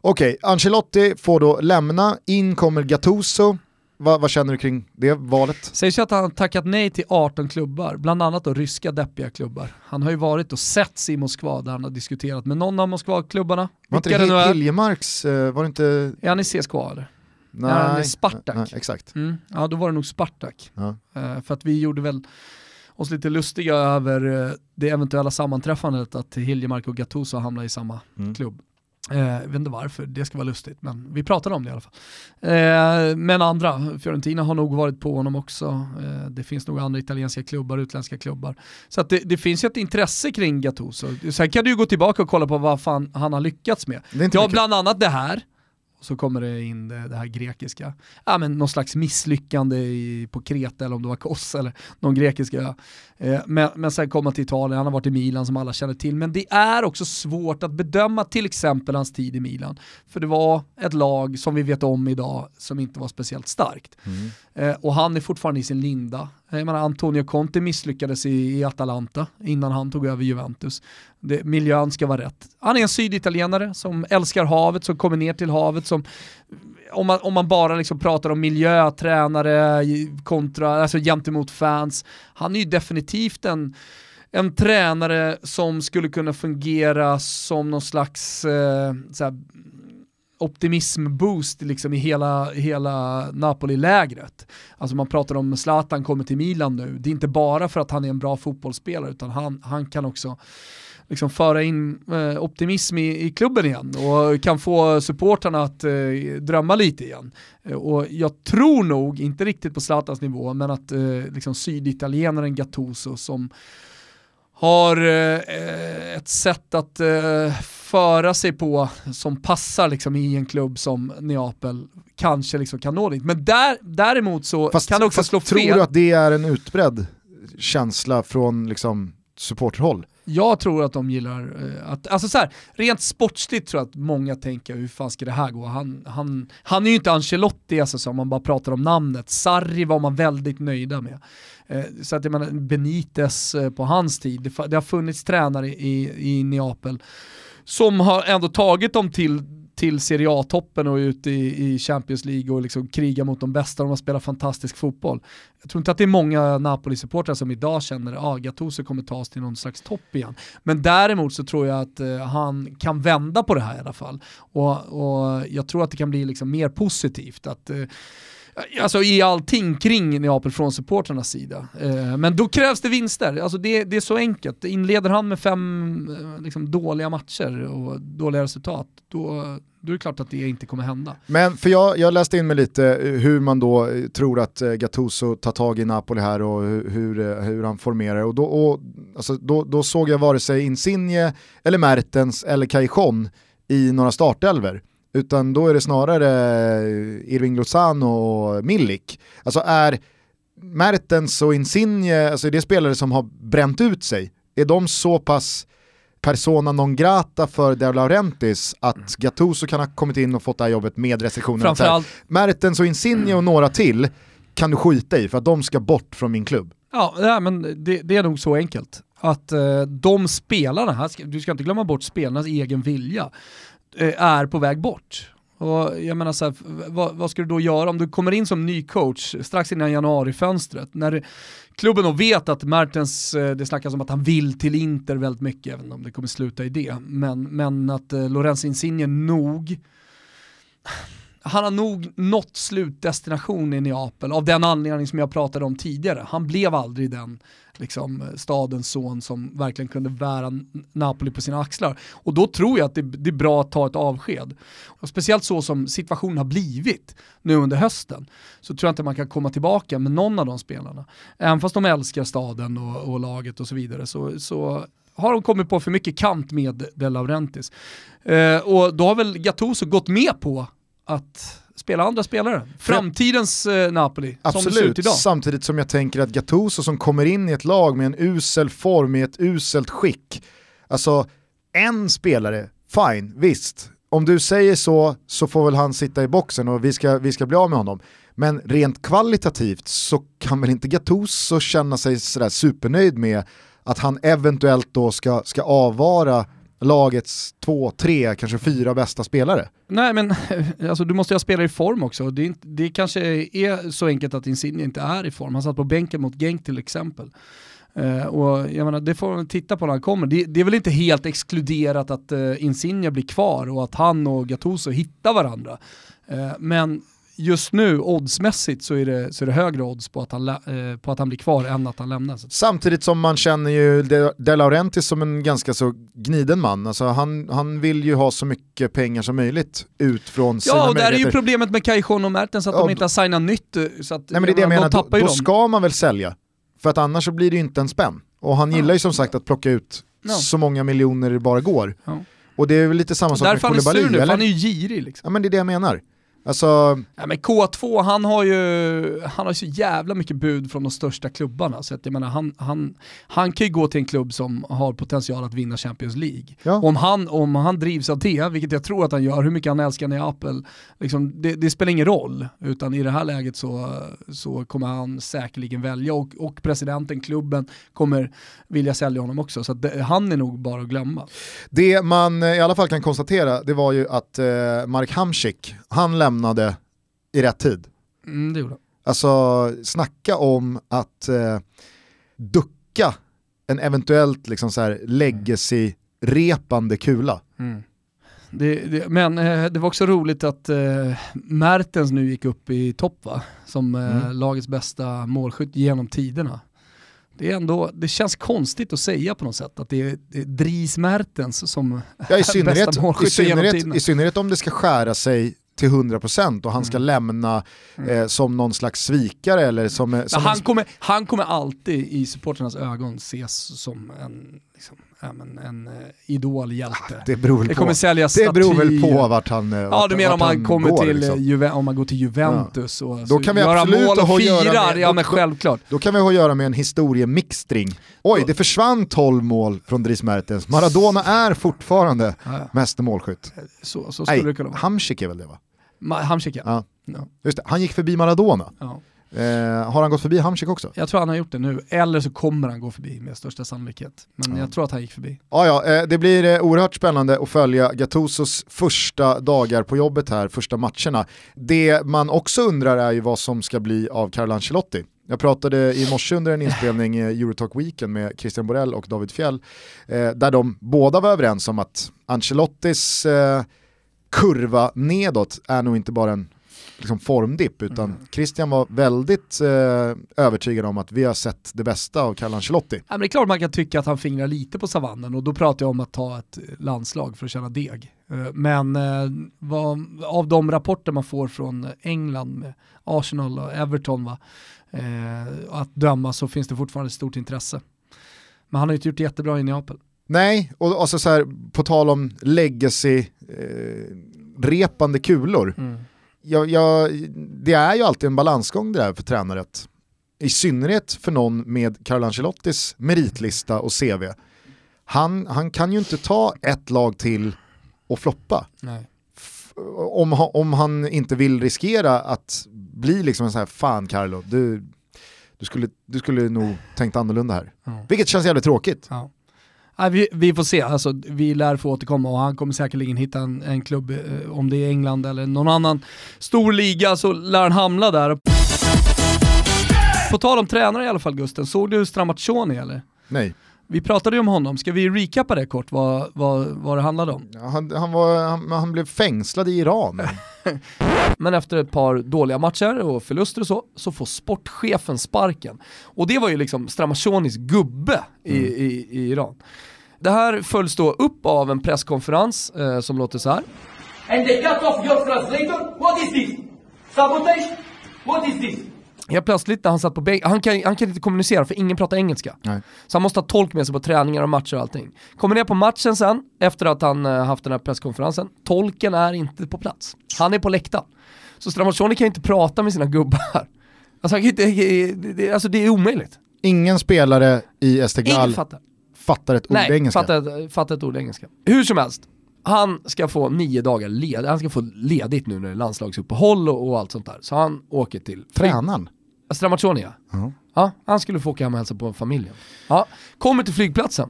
Okej, Ancelotti får då lämna, in kommer Gattuso. Vad, vad känner du kring det valet? Sägs ju att han har tackat nej till 18 klubbar, bland annat då ryska deppiga klubbar. Han har ju varit och setts i Moskva där han har diskuterat med någon av Moskva-klubbarna. Var inte det det. Hiljemarks, eh, var det inte... Är han i CSKA eller? Nej, han är Spartak? Nej, exakt. Mm. Ja, då var det nog Spartak. Ja. Eh, för att vi gjorde väl oss lite lustiga över eh, det eventuella sammanträffandet att Hiljemark och Gattuso hamnar i samma Mm. klubb. Eh, jag vet inte varför, det ska vara lustigt, men vi pratade om det i alla fall. Eh, men andra, Fiorentina har nog varit på honom också. Eh, det finns nog andra italienska klubbar, utländska klubbar. Så det, det finns ju ett intresse kring Gattuso. Sen kan du gå tillbaka och kolla på vad fan han har lyckats med. Det är inte Ja, mycket. bland annat det här. Och så kommer det in det, det här grekiska. Ja, men någon slags misslyckande i, på Kreta eller om det var Kos eller någon grekisk ö. eh, men, men sen kommer han till Italien, han har varit i Milan som alla känner till. Men det är också svårt att bedöma till exempel hans tid i Milan. För det var ett lag som vi vet om idag som inte var speciellt starkt. Mm. Eh, och han är fortfarande i sin linda. Eh, jag menar, Antonio Conte misslyckades i, i Atalanta innan han tog över Juventus. Det, miljön ska vara rätt. Han är en syditalienare som älskar havet, som kommer ner till havet, som om man, om man bara liksom pratar om miljö, tränare kontra, alltså gentemot fans. Han är ju definitivt en, en tränare som skulle kunna fungera som någon slags eh, såhär, optimism-boost liksom i hela, hela Napoli-lägret. Alltså man pratar om Zlatan kommer till Milan nu, det är inte bara för att han är en bra fotbollsspelare utan han, han kan också liksom föra in eh, optimism i, i klubben igen och kan få supportarna att eh, drömma lite igen. Eh, och jag tror nog, inte riktigt på Zlatans nivå, men att eh, liksom syditalienaren Gattuso som har eh, eh ett sätt att eh, föra sig på som passar liksom i en klubb som Neapel kanske liksom kan nå dit. Men där, däremot så Fast, kan det också slå tror fel. du att det är en utbredd känsla från liksom, supporterhåll? Jag tror att de gillar eh, att, alltså så här, rent sportsligt tror jag att många tänker hur fan ska det här gå? Han, han, han är ju inte Ancelotti alltså, så om man bara pratar om namnet. Sarri var man väldigt nöjda med. Eh, så att jag menar Benitez eh, på hans tid, det, det har funnits tränare i, i Neapel som har ändå tagit dem till till Serie A-toppen och ut i, i Champions League och liksom kriga mot de bästa, de har spelat fantastisk fotboll. Jag tror inte att det är många Napoli-supportrar som idag känner att ah, Gattuso kommer ta oss till någon slags topp igen. Men däremot så tror jag att eh, han kan vända på det här i alla fall. Och, och jag tror att det kan bli liksom mer positivt. att eh, Alltså i allting kring Neapel från supportrarnas sida. Eh, men då krävs det vinster, alltså det, det är så enkelt. Inleder han med fem eh, liksom, dåliga matcher och dåliga resultat, då, då är det klart att det inte kommer hända. Men för jag, jag läste in mig lite eh, hur man då tror att Gattuso tar tag i Napoli här och hur, hur han formerar. Och, då, och alltså, då, då såg jag vare sig Insigne, eller Mertens eller Cajon i några startelver. Utan då är det snarare eh, Irving Lozano och Milik. Alltså är Mertens och Insigne, alltså är det spelare som har bränt ut sig? Är de så pass persona non grata för De Laurentiis att Gattuso kan ha kommit in och fått det här jobbet med restriktionerna? Framförallt- Mertens och Insigne och några till kan du skita i för att de ska bort från min klubb. Ja, nej, men det, det är nog så enkelt. Att eh, de spelarna, här du ska inte glömma bort spelarnas egen vilja, Eh, är på väg bort. Och jag menar så här, vad, vad ska du då göra om du kommer in som ny coach strax innan januarifönstret? När klubben då vet att Mertens, eh, det snackas om att han vill till Inter väldigt mycket, även om det kommer sluta i det. Men, men att eh, Lorenzo Insigne nog han har nog nått slutdestination i Neapel av den anledning som jag pratade om tidigare. Han blev aldrig den liksom, stadens son som verkligen kunde bära Napoli på sina axlar. Och då tror jag att det, det är bra att ta ett avsked. Och speciellt så som situationen har blivit nu under hösten så tror jag inte man kan komma tillbaka med någon av de spelarna. Även fast de älskar staden och, och laget och så vidare så, så har de kommit på för mycket kant med De Laurentis. Eh, och då har väl Gattuso gått med på att spela andra spelare. Framtidens eh, Napoli, som det ser ut Absolut, idag. samtidigt som jag tänker att Gattuso som kommer in i ett lag med en usel form, i ett uselt skick. Alltså, en spelare, fine, visst. Om du säger så, så får väl han sitta i boxen och vi ska, vi ska bli av med honom. Men rent kvalitativt så kan väl inte Gattuso känna sig sådär supernöjd med att han eventuellt då ska, ska avvara lagets två, tre, kanske fyra bästa spelare. Nej men alltså, du måste ju ha spelare i form också. Det, är inte, det kanske är så enkelt att Insigne inte är i form. Han satt på bänken mot Genk till exempel. Uh, och jag menar, det får man titta på när han kommer. Det, det är väl inte helt exkluderat att uh, Insigne blir kvar och att han och Gattuso hittar varandra. Uh, men just nu, oddsmässigt, så är det, så är det högre odds på att, han, eh, på att han blir kvar än att han lämnar. Samtidigt som man känner ju De, De Laurentiis som en ganska så gniden man. Alltså han, han vill ju ha så mycket pengar som möjligt ut från sina Ja, och där är ju problemet med Cajon och Mertens att Ja, de inte har signat nytt. eh, Så att, Nej men det är det jag menar, då, då ska man väl sälja. För att annars så blir det ju inte en spänn. Och han gillar ju som sagt att plocka ut Ja. så många miljoner det bara går. Och det är väl lite samma sak Därför han är med sur Koulibaly, nu, för han är ju girig liksom. Ja men det är det jag menar. Alltså, Ja, men K2, han har ju han har så jävla mycket bud från de största klubbarna. Så att jag menar, han, han, han kan ju gå till en klubb som har potential att vinna Champions League. Ja. Om, han, om han drivs av det, vilket jag tror att han gör, hur mycket han älskar Neapel, liksom, det, det spelar ingen roll. Utan i det här läget så, så kommer han säkerligen välja och, och presidenten, klubben, kommer vilja sälja honom också. Så det, han är nog bara att glömma. det man i alla fall kan konstatera det var ju att eh, Mark Hamsik, han lämnade i rätt tid. Mm, det gjorde han. Alltså snacka om att eh, ducka en eventuellt liksom så här legacy-repande kula. Det, det, men eh, det var också roligt att eh, Mertens nu gick upp i topp va? Som eh, Mm. lagets bästa målskytt genom tiderna. Det, är ändå, det känns konstigt att säga på något sätt att det är, det är Dries Mertens som Ja, i, synnerhet, bästa i, målskytt genom tiderna. I synnerhet om det ska skära sig till 100% och han ska lämna eh, som någon slags svikare eller som, som han, en, kommer, han kommer alltid i supporternas ögon ses som en, liksom, ja, men en eh, idolhjälte. det beror väl Det på. kommer säljas Det beror väl på vart han eh, Ja du menar om man kommer går, till, liksom. eh, Juve, om man går till Juventus och Då kan vi göra mål och firar, ja då- men då- självklart. Då kan vi ha att göra med en historiemixtring. Oj, det försvann 12 mål från Dries Mertens. Maradona är fortfarande Ja, meste målskytt. Så, så skulle det Nej, kunna vara. Hamsik är väl det va? Hamsik ja. Ja. Ja. Just det, han gick förbi Maradona. ja. Eh, har han gått förbi Hamsik också? Jag tror han har gjort det nu, eller så kommer han gå förbi med största sannolikhet. Men jag tror att han gick förbi. Ja, ja, eh, det blir eh, oerhört spännande att följa Gattusos första dagar på jobbet här, första matcherna. Det man också undrar är ju vad som ska bli av Carlo Ancelotti. Jag pratade i morse under en inspelning eh, Eurotalk Weekend med Christian Borell och David Fjell, eh, där de båda var överens om att Ancelottis eh, kurva nedåt är nog inte bara en liksom, formdipp, utan Christian var väldigt eh, övertygad om att vi har sett det bästa av Carlo Ancelotti. Ja, men det är klart man kan tycka att han fingrar lite på savannen och då pratar jag om att ta ett landslag för att tjäna deg. Eh, Men eh, vad, av de rapporter man får från England med Arsenal och Everton va, eh, att döma så finns det fortfarande stort intresse. Men han har ju inte gjort det jättebra i Neapel. Nej, och alltså så här, på tal om legacy-repande kulor. Jag, jag, det är ju alltid en balansgång det där för tränare. I synnerhet för någon med Carlo Ancelottis meritlista och CV. Han, han kan ju inte ta ett lag till och floppa. Om, om han inte vill riskera att bli liksom en sån här, fan Carlo, du, du, skulle, du skulle nog tänkt annorlunda här. Ja. Vilket känns jävligt tråkigt. Ja. Nej, vi, vi får se, alltså, vi lär få återkomma och han kommer säkerligen hitta en, en klubb, eh, om det är England eller någon annan stor liga så lär han hamna där. På tal om tränare i alla fall Gusten, såg du Stramaccioni eller? Nej. Vi pratade ju om honom, ska vi recappa det kort vad, vad, vad det handlade om? Ja, Han, han, var, han, han blev fängslad i Iran. Men efter ett par dåliga matcher och förluster och så, så får sportchefen sparken. Och det var ju liksom Stramaccionis gubbe i, i, i Iran. Det här följs då upp av en presskonferens eh, som låter så här. And they cut off your translator? What is this? Sabotage? What is this? Helt plötsligt när han satt på bänken, han kan, han kan inte kommunicera för ingen pratar engelska. Nej. Så han måste ha tolk med sig på träningar och matcher och allting. Kommer ner på matchen sen, efter att han eh, haft den här presskonferensen, tolken är inte på plats. Han är på läktaren. Så Stramaccioni kan inte prata med sina gubbar. Alltså, han kan inte, alltså det är omöjligt. Ingen spelare i Esteghlal Ingen fattar. ett ord Nej, engelska. fattar, ett- fattar ett ord engelska. Hur som helst, han ska få nio dagar led, han ska få ledigt nu när det är landslagsuppehåll och, och allt sånt där. Så han åker till Tränaren. Stramaccioni ja. Ja. Ja, han skulle få åka hem och hälsa på familjen. Ja, kommer till flygplatsen.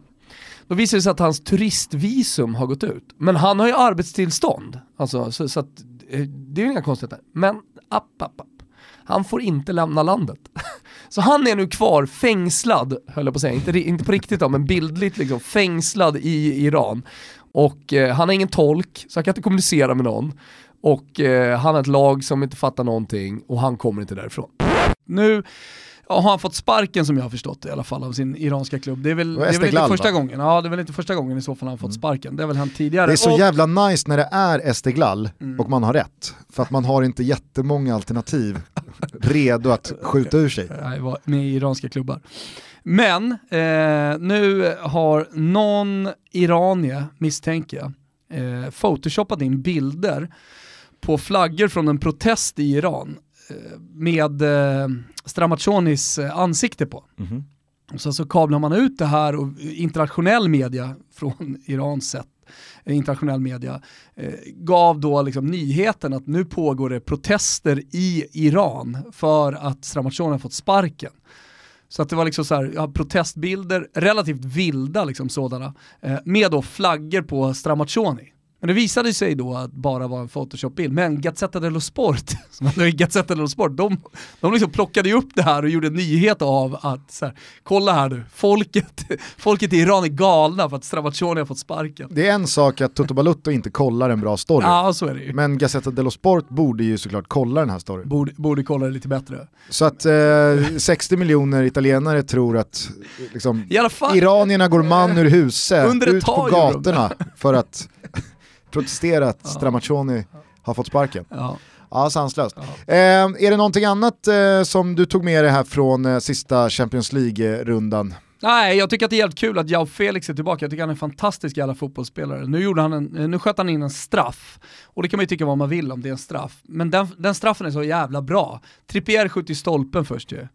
Då visar det sig att hans turistvisum har gått ut. Men han har ju arbetstillstånd. Alltså, så, så att, eh, det är ju inga konstigheter. Men app, app, app. Han får inte lämna landet. Så han är nu kvar fängslad, höll jag på att säga, inte, inte på riktigt då, men bildligt liksom, fängslad i Iran. Och eh, han har ingen tolk, så han kan inte kommunicera med någon. Och eh, han har ett lag som inte fattar någonting och han kommer inte därifrån. Nu ja, har han fått sparken som jag har förstått i alla fall av sin iranska klubb. Det är väl, det är väl inte första gången. Ja, det är väl inte första gången i så fall han har fått sparken. Det har väl hänt tidigare. Det är så Och- jävla nice när det är Esteghlal Mm. och man har rätt. För att man har inte jättemånga alternativ redo att skjuta ur sig. Var med i iranska klubbar. Men eh, nu har någon iranier, misstänker jag, eh, photoshoppat in bilder på flaggor från en protest i Iran eh, med eh, Stramaccionis eh, ansikte på. Och sen så kablar man ut det här och internationell media från Irans sätt Eh, internationell media, eh, gav då liksom nyheten att nu pågår det protester i Iran för att Stramaccioni har fått sparken. Så att det var liksom så här, ja, protestbilder, relativt vilda liksom sådana, eh, med då flaggor på Stramationi. Men det visade sig då att bara vara en Photoshop-bild. Men Gazzetta dello Sport, som är Gazzetta dello Sport, de, de liksom plockade ju upp det här och gjorde en nyhet av att så här, kolla här nu, folket, folket i Iran är galna för att Stramaccioni har fått sparken. Det är en sak att Toto Balutto inte kollar en bra story. Ja, så är det ju. Men Gazzetta dello Sport borde ju såklart kolla den här storyn. Borde, borde kolla det lite bättre. Så att eh, 60 miljoner italienare tror att liksom, iranierna går man ur huset, ut på gatorna för att protestera att Stramaccioni har fått sparken. ja. Ja, sanslöst. Eh, är det någonting annat eh, som du tog med dig här från eh, sista Champions League-rundan? Nej, jag tycker att det är jävligt kul att Jao Felix är tillbaka. Jag tycker han är en fantastisk jävla fotbollsspelare. Nu, gjorde han en, eh, nu sköt han in en straff. Och det kan man ju tycka vad man vill om det är en straff. Men den, den straffen är så jävla bra. Trippier skjuter i stolpen först ju.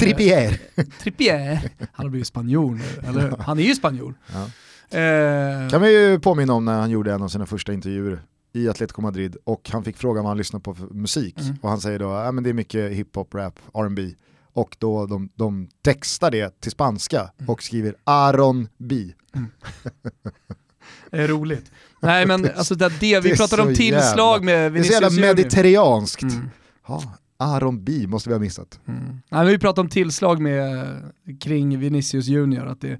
Trippier! Trippier, han har blivit spanjor nu, eller hur? Han är ju spanjor. Ja. Eh, kan vi ju påminna om när han gjorde en av sina första intervjuer i Atletico Madrid och han fick frågan vad han lyssnar på för musik Mm. och han säger då att det är mycket hiphop, rap, R&B och då de, de textar det till spanska Mm. och skriver Aaron B. det är roligt. Nej men alltså det, det vi pratade om tillslag jävla- med Det är så jävla Vinicius mediterranskt. Mm. Ja, Aaron B måste vi ha missat. Mm. Nej, vi pratade om tillslag med, kring Vinicius Junior, att det är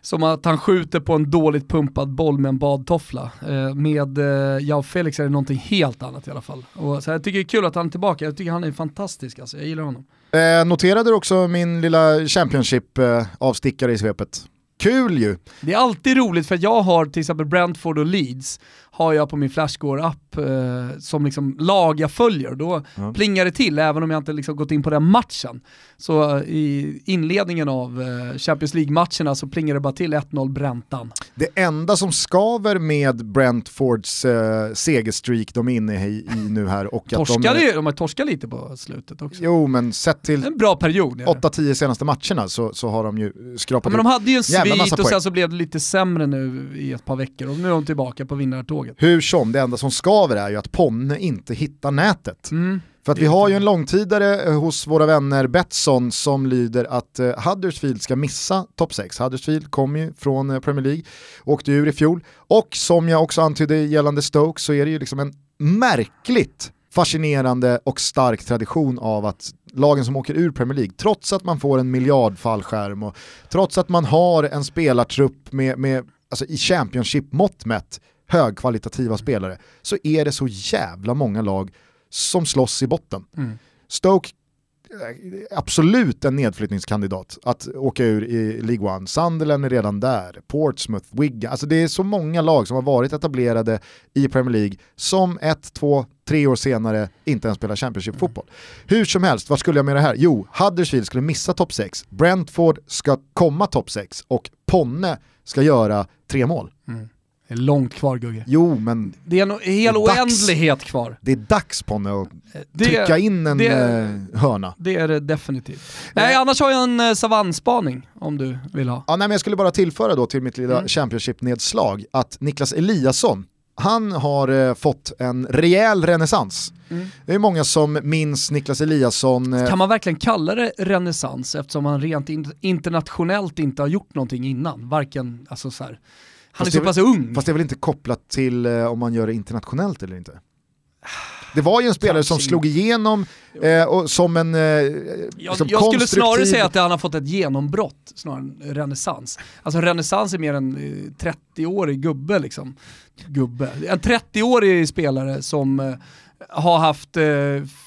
som att han skjuter på en dåligt pumpad boll med en badtoffla. Eh, med eh, Jao Felix är det någonting helt annat i alla fall. Och, så jag tycker det är kul att han är tillbaka, jag tycker han är fantastisk alltså. jag gillar honom. Eh, noterade du också min lilla Championship-avstickare i svepet? Kul ju! Det är alltid roligt för jag har till exempel Brentford och Leeds, har jag på min Flashscore-app eh, som liksom lag jag följer. Då Ja. plingar det till även om jag inte liksom gått in på den matchen. Så eh, i inledningen av eh, Champions League-matcherna så plingar det bara till 1-0 Bräntan. Det enda som skaver med Brentfords eh, segerstreak de är inne i, i nu här och att de... ju- de har torskat lite på slutet också. Jo men sett till En bra period. är det. 8-10 senaste matcherna så, så har de ju Ja, skrapat men de hade ju en svit och sen så blev det lite sämre nu i ett par veckor och nu är de tillbaka på vinnartåget. Hur som, det enda som skaver är ju att Ponne inte hittar nätet. Mm. För att vi har ju en långtidare eh, hos våra vänner Betsson som lyder att eh, Huddersfield ska missa topp 6. Huddersfield kom ju från eh, Premier League, åkte ur i fjol. Och som jag också antydde gällande Stoke så är det ju liksom en märkligt fascinerande och stark tradition av att lagen som åker ur Premier League, trots att man får en miljardfallskärm och trots att man har en spelartrupp med, med alltså i Championship-mått mätt, högkvalitativa spelare, så är det så jävla många lag som slåss i botten. Mm. Stoke, eh, absolut en nedflyttningskandidat att åka ur i League One. Sunderland är redan där, Portsmouth, Wigan, alltså det är så många lag som har varit etablerade i Premier League som ett, två, tre år senare inte ens spelar Championship-fotboll. Hur som helst, vad skulle jag med det här? Jo, Huddersfield skulle missa topp 6, Brentford ska komma topp 6 och Ponne ska göra tre mål. Det är långt kvar Gugge. Jo, men Det är en hel Det är dags. oändlighet kvar. det är dags Ponne att Det, trycka in en det- eh, hörna. det är det definitivt. Nej, annars har jag en eh, savannspaning om du vill ha. Ja, nej, men jag skulle bara tillföra då till mitt lilla Mm. Championship-nedslag att Niklas Eliasson han har eh, fått en rejäl renässans. Det är många som minns Niklas Eliasson. eh, Kan man verkligen kalla det renässans eftersom han rent in- internationellt inte har gjort någonting innan? Varken, alltså så här. Han Fast är så pass ung. Fast det är väl inte kopplat till eh, om man gör det internationellt eller inte? Det var ju en spelare som slog igenom eh, och som en eh, Jag, liksom jag skulle snarare säga att han har fått ett genombrott snarare än renässans. Alltså renässans är mer en eh, 30-årig gubbe liksom. Gubbe. En 30-årig spelare som eh, har haft eh,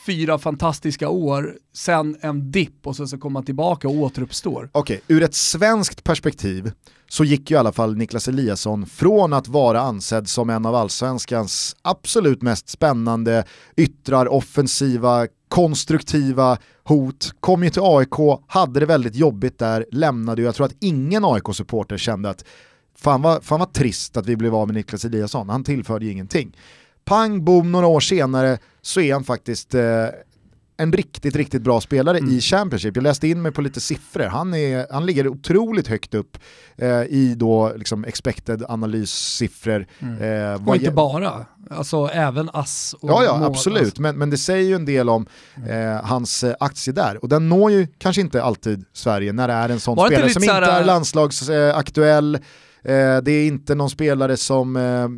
fyra fantastiska år, sen en dipp och sen så kommer han tillbaka och återuppstår. Okej, ur ett svenskt perspektiv så gick ju i alla fall Niklas Eliasson från att vara ansedd som en av allsvenskans absolut mest spännande yttrar, offensiva, konstruktiva hot, kom ju till AIK, hade det väldigt jobbigt där, lämnade ju, jag tror att ingen AIK-supporter kände att fan vad, fan vad trist att vi blev av med Niklas Eliasson, han tillförde ju ingenting. Pang bom, några år senare så är han faktiskt eh, en riktigt, riktigt bra spelare i Championship. Jag läste in mig på lite siffror. Han, är, han ligger otroligt högt upp eh, i då liksom expected analyssiffror. Eh, Och inte bara, alltså även ass och Ja, ja mål, absolut, alltså. men, men det säger ju en del om eh, hans eh, aktie där. Och den når ju kanske inte alltid Sverige när det är en sån Var spelare som inte är eh, landslagsaktuell. Eh, det är inte någon spelare som eh,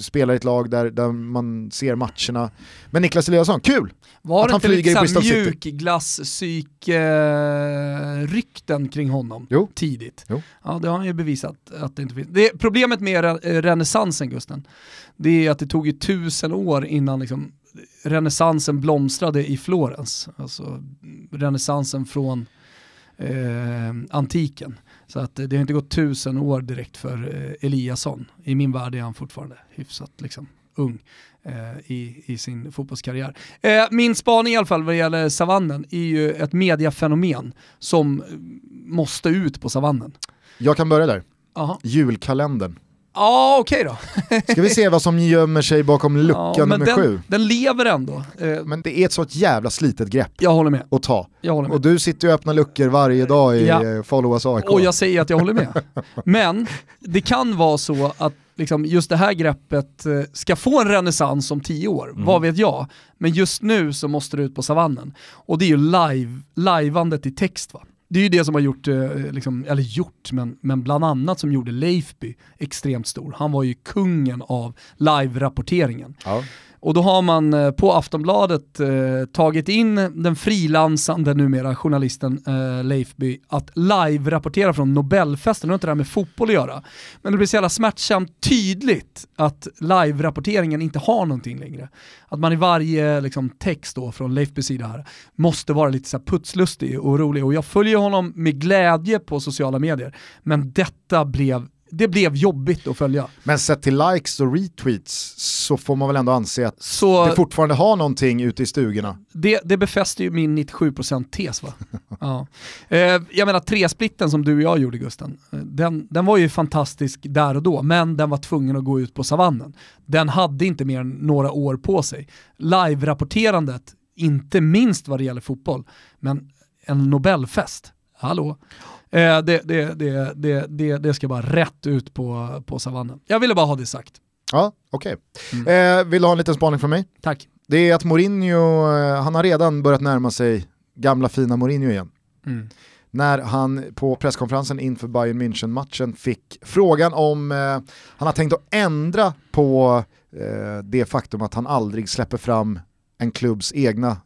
spelar i ett lag där, där man ser matcherna. Men Niklas Eliasson, kul! Var att det han inte flyger mjukglass-psyk-rykten kring honom Jo. tidigt? Jo. Ja, det har han ju bevisat att det inte finns. Det, problemet med re- renässansen Gusten, det är att det tog ju tusen år innan liksom, renässansen blomstrade i Florens. Alltså renässansen från eh, antiken. Så att det har inte gått tusen år direkt för eh, Eliasson. I min värld är han fortfarande hyfsat liksom, ung eh, i, i sin fotbollskarriär. Eh, min spaning i alla fall vad det gäller savannen är ju ett mediafenomen som eh, måste ut på savannen. Jag kan börja där. Jaha. Julkalendern. Ja, okej då. Ska vi se vad som gömmer sig bakom lucka ja, nummer den, sju. Den lever ändå. Eh, Men det är ett sånt jävla slitet grepp jag håller med. att ta. Jag håller med. Och du sitter ju och öppnar luckor varje dag i Ja. ja. Follow Us AIK. Och jag säger att jag håller med. Men det kan vara så att liksom just det här greppet eh, ska få en renässans om tio år, Mm. vad vet jag. Men just nu så måste det ut på savannen. Och det är ju live, liveandet i text va. Det är ju det som har gjort, eh, liksom, eller gjort, men, men bland annat som gjorde Leifby extremt stor. Han var ju kungen av live-rapporteringen. Ja. Och då har man eh, på Aftonbladet eh, tagit in den frilansande numera journalisten eh, Leifby att live-rapportera från Nobelfesten. Det har inte det här med fotboll att göra. Men det blir så jävla smärtsamt tydligt att live-rapporteringen inte har någonting längre. Att man i varje liksom, text då från Leifbys sida här måste vara lite så här putslustig och rolig. Och jag följer honom med glädje på sociala medier. Men detta blev det blev jobbigt att följa. Men sett till likes och retweets så får man väl ändå anse att Så det fortfarande har någonting ute i stugorna. Det, det befäster ju min 97% tes va? ja. eh, jag menar tresplitten som du och jag gjorde Gusten, eh, den, den var ju fantastisk där och då, men den var tvungen att gå ut på savannen. Den hade inte mer än några år på sig. Live-rapporterandet, inte minst vad det gäller fotboll, men en Nobelfest, hallå? Eh, det, det, det, det, det, ska bara rätt ut på, på savannen. Jag ville bara ha det sagt. Ja, okej. Mm. Eh, vill du ha en liten spaning från mig? Tack. Det är att Mourinho, eh, han har redan börjat närma sig gamla fina Mourinho igen. Mm. När han på presskonferensen inför Bayern München-matchen fick frågan om eh, han har tänkt att ändra på eh, det faktum att han aldrig släpper fram en klubbs egna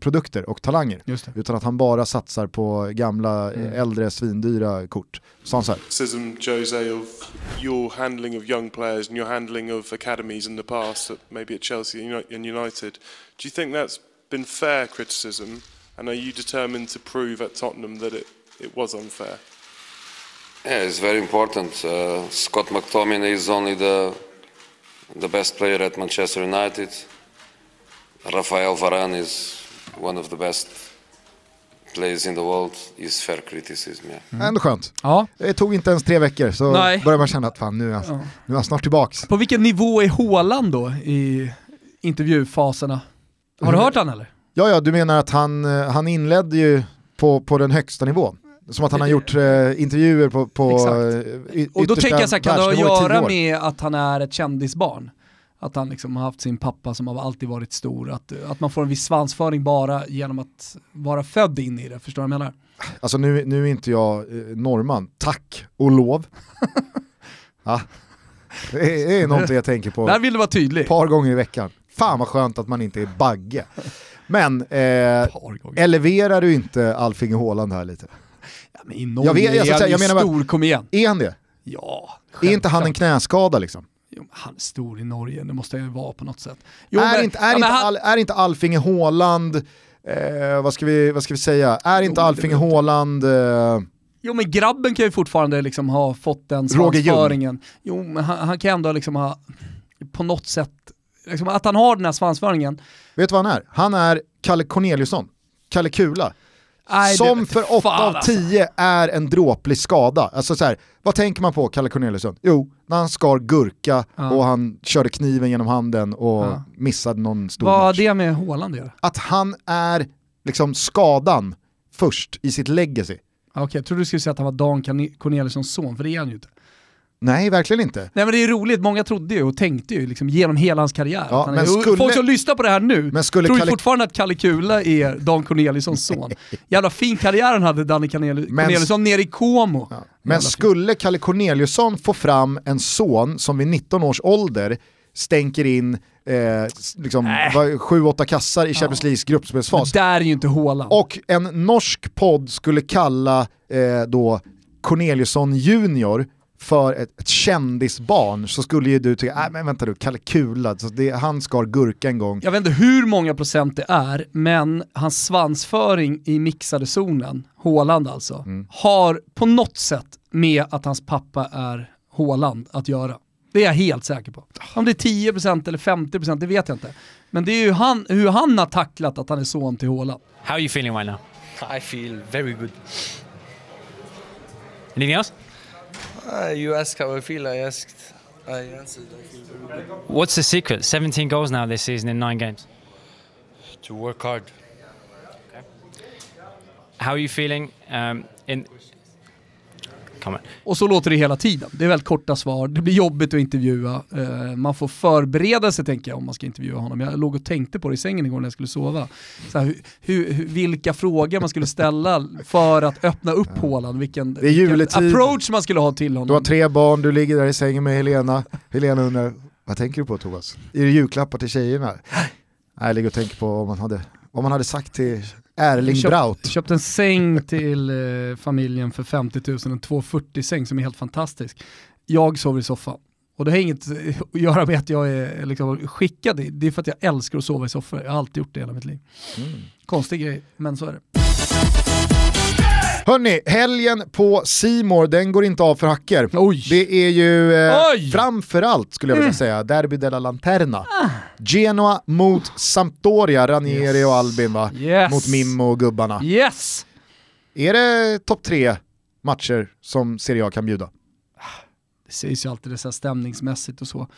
produkter och talanger. Just det. Utan att han bara satsar på gamla, eh, äldre, svindyra kort. Så han så här, criticism, Jose, of your handling of young players and your handling of academies in the past, maybe at Chelsea and United. Do you think that's been fair criticism? And are you determined to prove at Tottenham that it, it was unfair? Yeah, it's very important. Uh, Scott McTominay is only the the best player at Manchester United. Rafael Varane is one of the best players in the world. Is fair criticism, yeah. ändå skönt. Ja. Det tog inte ens tre veckor så Nej. börjar man känna att fan nu är, han, nu är han snart tillbaks. På vilken nivå är Haaland då i intervjufaserna? Har du hört han eller? Ja, ja, du menar att han, eh, han inledde ju på, på den högsta nivån. Som att han har gjort eh, intervjuer på, på Exakt. eh, y- Och då tänker jag så här, kan det ha att göra med att han är ett kändisbarn? Att han liksom har haft sin pappa som har alltid varit stor, att, att man får en viss svansföring bara genom att vara född in i det, förstår du vad jag menar? Alltså nu, nu är inte jag eh, norrman, tack och lov. ja. det, är, det är någonting jag tänker på Där vill du vara tydlig. ett par gånger i veckan. Fan vad skönt att man inte är bagge. Men eh, eleverar du inte Alf-Inge Haaland här lite? Ja, men I Norge Jag vet- jag är han jag menar stor, kom igen. Är han det? Ja, Är inte han en knäskada liksom? Jo, han är stor i Norge, det måste han ju vara på något sätt. Jo, är, men- inte, är, ja, inte han- Al, är inte Alfinge Haaland, eh, vad, ska vi, vad ska vi säga, är inte Jo, Alfinge jag. Haaland, eh, Jo men grabben kan ju fortfarande liksom ha fått den svansföringen. Jo men han, han kan ändå liksom ha, på något sätt, liksom att han har den här svansföringen. vet du vad han är? Han är Kalle Corneliusson, Kalle Kula. Nej, som för fan, 8 av alltså. 10 är en dråplig skada. Alltså så här, vad tänker man på Kalle Corneliusson? Jo, när han skar gurka Ja. och han körde kniven genom handen och Ja. missade någon stor Vad har det med Haaland att göra? Att han är liksom skadan först i sitt legacy. Okej, jag trodde du skulle säga att han var Dan Corne- Corneliussons son, för det är han ju inte. Nej, verkligen inte. Nej men det är roligt, många trodde ju och tänkte ju liksom genom hela hans karriär. Ja, han är, skulle- Folk som lyssnar på det här nu Men skulle tror Kalle- fortfarande att Kalle Kula är Dan Corneliussons son. Jävla fin karriär han hade, Danne Cornel- Men- Corneliusson, nere i Como. Men skulle Kalle Corneliusson få fram en son som vid 19 års ålder stänker in eh, liksom, vad- sju, åtta kassar i Champions Leagues Men gruppspelsfas. där är ju inte Haaland. Och en norsk podd skulle kalla eh, då Corneliusson junior för ett, ett kändisbarn så skulle ju du tycka, nej men vänta du, Kalle Kula, så det, han skar gurka en gång. Jag vet inte hur många procent det är, men hans svansföring i mixade zonen, Haaland alltså, har på något sätt med att hans pappa är Haaland att göra. Det är jag helt säker på. Om det är 10% eller 50% det vet jag inte. Men det är ju han, hur han har tacklat att han är son till Haaland. How are you feeling right now? I feel very good. Anything else? Uh, you asked how I feel. I asked. I answered. I feel very good. What's the secret? 17 goals now this season in nine games. To work hard. How are you feeling? Um, in on. Och så låter det hela tiden. Det är väldigt korta svar, det blir jobbigt att intervjua. Eh, man får förbereda sig tänker jag om man ska intervjua honom. Jag låg och tänkte på det i sängen igår när jag skulle sova. Så här, hur, hur, vilka frågor man skulle ställa för att öppna upp Haaland, vilken, är vilken approach man skulle ha till Du har honom. tre barn, du ligger där i sängen med Helena. Helena undrar, vad tänker du på Thomas? Är det julklappar till tjejerna? Nej, jag ligger och tänker på vad man hade, vad man hade sagt till Erling Köpt- Braut. Köpt en säng till eh, familjen för 50 000, en 240 säng som är helt fantastisk. Jag sover i soffan. Och det har inget eh, att göra med att jag är liksom skickad, det är för att jag älskar att sova i soffor. Jag har alltid gjort det hela mitt liv. Mm. Konstig grej, men så är det. Hörni, helgen på Simor den går inte av för hacker. Oj. Det är ju eh, framförallt skulle jag vilja Mm. säga, Derby della Lanterna. Genoa mot Sampdoria, Ranieri och Albin va? Yes. Mot Mimmo och gubbarna. Yes! Är det topp tre matcher som Serie A kan bjuda? Det sägs ju alltid det så stämningsmässigt och så.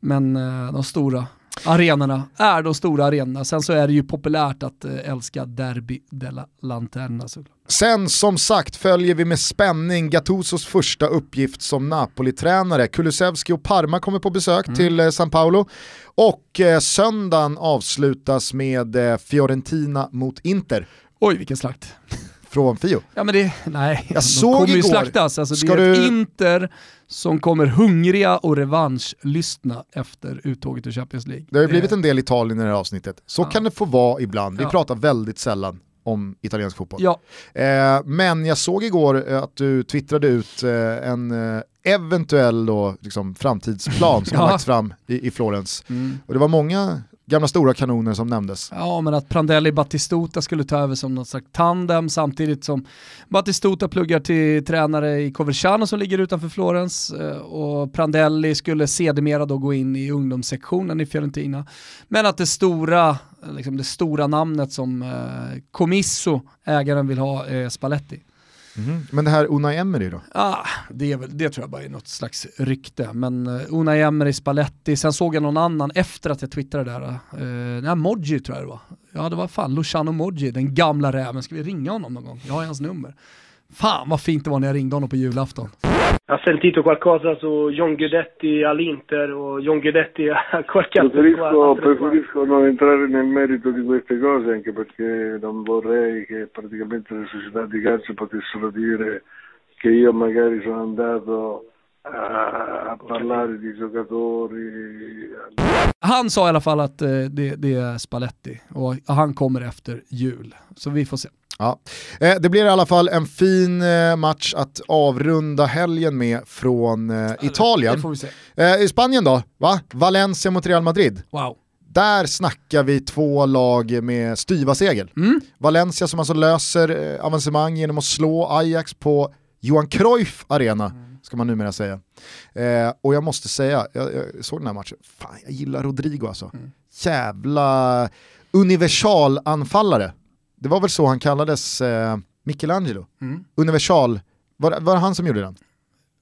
Men eh, de stora arenorna är de stora arenorna. Sen så är det ju populärt att eh, älska Derby della Lanterna. såklart. Sen som sagt följer vi med spänning Gattusos första uppgift som Napoli-tränare. Kulusevski och Parma kommer på besök till eh, San Paolo. Och eh, söndagen avslutas med eh, Fiorentina mot Inter Oj vilken slakt. Från Fio. Ja men det, nej, Jag de såg kommer ju igår- slaktas. Alltså, det är ett du- Inter som kommer hungriga och revanschlystna efter uttåget ur Champions League. Det har ju blivit en del Italien i det här avsnittet. Så kan det få vara ibland. Vi Ja. pratar väldigt sällan om italiensk fotboll. Ja, Eh, men jag såg igår att du twittrade ut eh, en eh, eventuell då, liksom, framtidsplan som har Ja. lagts fram i, i Florens. Mm. Och det var många gamla stora kanoner som nämndes. Ja, men att Prandelli Battistuta skulle ta över som någon slags tandem samtidigt som Battistuta pluggar till tränare i Coverciano som ligger utanför Florens eh, och Prandelli skulle sedermera då gå in i ungdomssektionen i Fiorentina. Men att det stora, liksom det stora namnet som eh, Comisso, ägaren, vill ha är Spalletti. Mhm. Men det här Unai Emery då? Ah, det, är väl, det tror jag bara är något slags rykte. Men uh, Unai Emery, Spalletti, sen såg jag någon annan efter att jag twittrade där. Uh, nej, Moggi tror jag det var. Ja det var fan Luciano Moggi, den gamla räven. Ska vi ringa honom någon gång? Jag har hans nummer. Fan vad fint det var när jag ringde honom på julafton. Ha sentito qualcosa su John Guidetti all'Inter o John Guidetti a qualche altra Preferisco, preferisco non entrare nel merito di queste cose anche perché non vorrei che praticamente le società di calcio potessero dire che io magari sono andato a, a parlare di giocatori. Han sa i alla fall att eh, det, det är Spalletti och han kommer efter jul. Så vi får se. Ja. Eh, det blir i alla fall en fin eh, match att avrunda helgen med från eh, Italien. Eh, I Spanien då, va? Valencia mot Real Madrid. Wow. Där snackar vi två lag med styva segel. Mm. Valencia som alltså löser eh, avancemang genom att slå Ajax på Johan Cruyff Arena, ska man numera säga. Eh, och jag måste säga, jag, jag såg den här matchen, fan jag gillar Rodrigo alltså. Jävla universalanfallare. Det var väl så han kallades, eh, Michelangelo. Mm. Universal, var, var det han som gjorde den?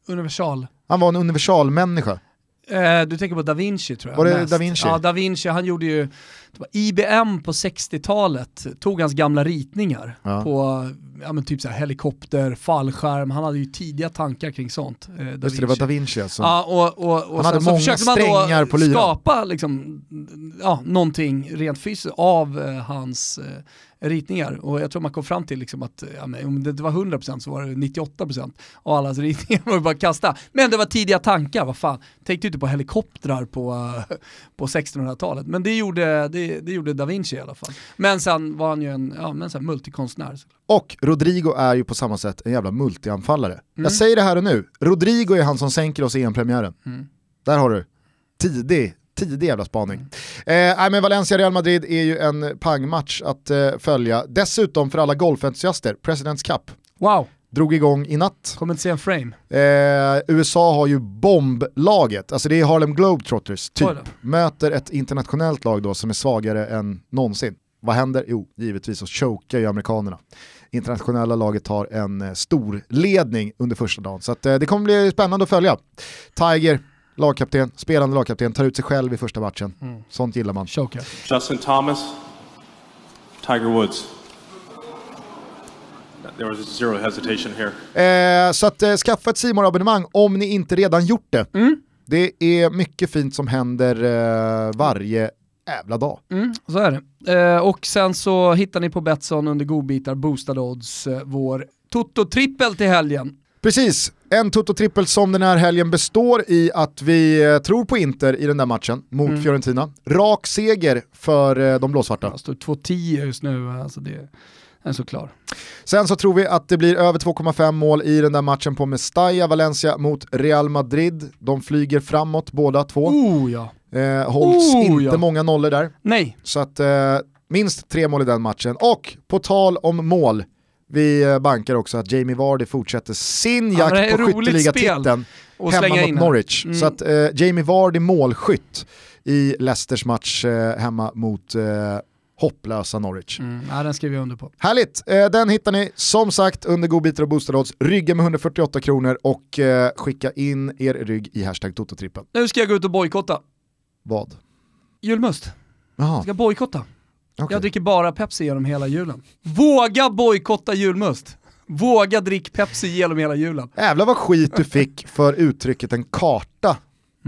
Universal. Han var en universalmänniska. Eh, du tänker på Da Vinci tror jag. Var det mest. Da Vinci? Ja, Da Vinci, han gjorde ju, det var IBM på 60-talet, tog hans gamla ritningar Ja. på ja, typ så här, helikopter, fallskärm, han hade ju tidiga tankar kring sånt. Eh, Just det, det var Da Vinci alltså. Ja, och, och, och Han hade så många försökte man då på lyran. skapa liksom, ja, någonting rent fysiskt av eh, hans eh, ritningar. Och jag tror man kom fram till liksom att ja, men, om det inte var 100% så var det 98% av allas ritningar var bara kasta. Men det var tidiga tankar, vad fan. Tänkte inte på helikoptrar på, på 1600-talet. Men det gjorde, det, det gjorde Da Vinci i alla fall. Men sen var han ju en ja, men så här multikonstnär. Och Rodrigo är ju på samma sätt en jävla multianfallare. Mm. Jag säger det här och nu, Rodrigo är han som sänker oss i EM-premiären. Mm. Där har du, tidig, tidig jävla spaning. Eh, men Valencia-Real Madrid är ju en pangmatch att eh, följa. Dessutom för alla golfentusiaster, Presidents Cup. Wow. Drog igång i natt. Kommer inte se en frame. Eh, USA har ju bomblaget, alltså det är Harlem Globetrotters typ. Möter ett internationellt lag då som är svagare än någonsin. Vad händer? Jo, givetvis så chokar ju amerikanerna. Internationella laget tar en eh, stor ledning under första dagen. Så att, eh, det kommer bli spännande att följa. Tiger, lagkapten, spelande lagkapten, tar ut sig själv i första matchen. Mm. Sånt gillar man. Chokar. Justin Thomas, Tiger Woods. There was zero hesitation here. Eh, så att eh, skaffa ett simor abonnemang om ni inte redan gjort det. Det är mycket fint som händer eh, varje jävla dag. Mm, så är det. Eh, och sen så hittar ni på Betsson under godbitar, boostade odds, eh, vår Toto-trippel till helgen. Precis, en Toto-trippel som den här helgen består i att vi eh, tror på Inter i den där matchen mot Mm. Fiorentina. Rak seger för eh, de blåsvarta. Det står 2-10 just nu, alltså det är så klar. Sen så tror vi att det blir över 2,5 mål i den där matchen på Mestalla, Valencia mot Real Madrid. De flyger framåt båda två. Oh ja. Eh, hålls Oh, inte ja. många nollor där. Nej. Så att eh, minst tre mål i den matchen. Och på tal om mål, vi eh, bankar också att Jamie Vardy fortsätter sin jakt på skytteligatiteln hemma mot. Norwich. Mm. Så att eh, Jamie Vardy målskytt i Leicesters match eh, hemma mot eh, hopplösa Norwich. Mm, ja, den skriver jag under på. Härligt, eh, den hittar ni som sagt under godbitar och boostade odds. Rygga med 148 kronor och eh, skicka in er rygg i hashtag Tototrippen. Nu ska jag gå ut och bojkotta. Vad? Julmust. Jag ska bojkotta. Okej. Jag dricker bara Pepsi genom hela julen. Våga bojkotta julmust. Våga drick Pepsi genom hela julen. Jävlar vad skit du fick för uttrycket en karta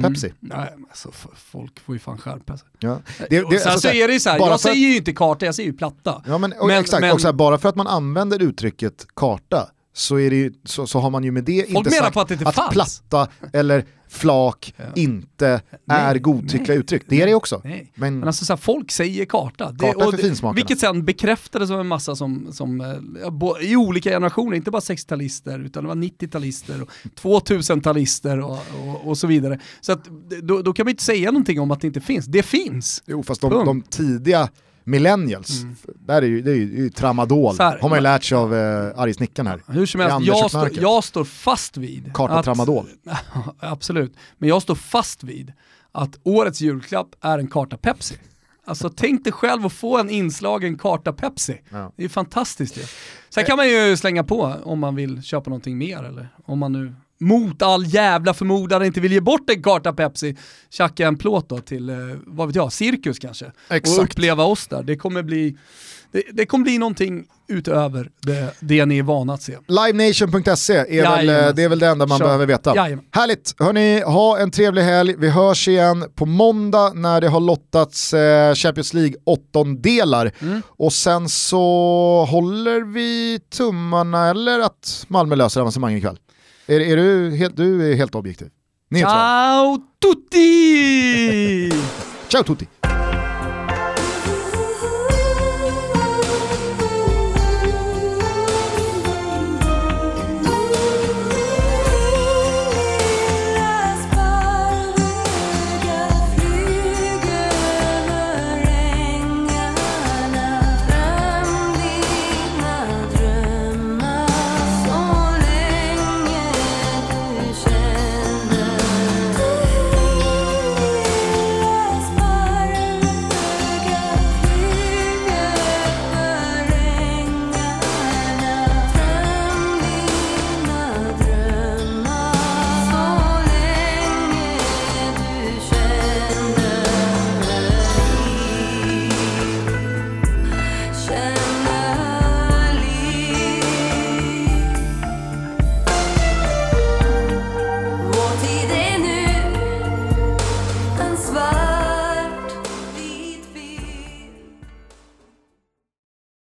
Pepsi. Mm. Nej, men alltså, folk får ju fan skärpa sig. Ja. Det, och sen så är det ju så här, jag säger att- ju inte karta, jag säger ju platta. Ja, men, och, exakt, och så här, bara för att man använder uttrycket karta så, är det ju, så, så har man ju med det inte menar sagt att inte fanns. platta eller flak inte är godtyckliga nej, uttryck. Det är det också. Nej. Men, Men alltså så här, folk säger karta. Det, Karta för finsmakarna. Vilket sen bekräftades av en massa som, som eh, ja, i olika generationer, inte bara 60-talister utan det var 90-talister och 2000-talister och, och, och så vidare. Så att, då, då kan man inte säga någonting om att det inte finns. Det finns! jo, fast de, de tidiga millennials, där är ju, det är ju, det är ju tramadol. Här, har man ju lärt sig av eh, arg snickaren här. Hur som helst, jag, stå, jag står fast vid Karta att, tramadol. Absolut, men jag står fast vid att årets julklapp är en karta Pepsi. Alltså tänk dig själv att få en inslagen karta Pepsi. Ja. Det är fantastiskt det. Sen kan man ju slänga på om man vill köpa någonting mer eller om man nu mot all jävla förmodan inte vill ge bort en karta Pepsi, tjacka en plåt då till, eh, vad vet jag, cirkus kanske. Exakt. Och uppleva oss där. Det kommer bli, det, det kommer bli någonting utöver det, det ni är vana att se. Livenation.se är, väl, Jajamän. eh, det är väl det enda man Kör. behöver veta. Jajamän. Härligt, hörni, ha en trevlig helg. Vi hörs igen på måndag när det har lottats eh, Champions League åttondelar. Mm. Och sen så håller vi tummarna, eller att Malmö löser avancemang ikväll. Är, är du, helt, du är helt objektiv? Neutral. Ciao tutti! Ciao tutti!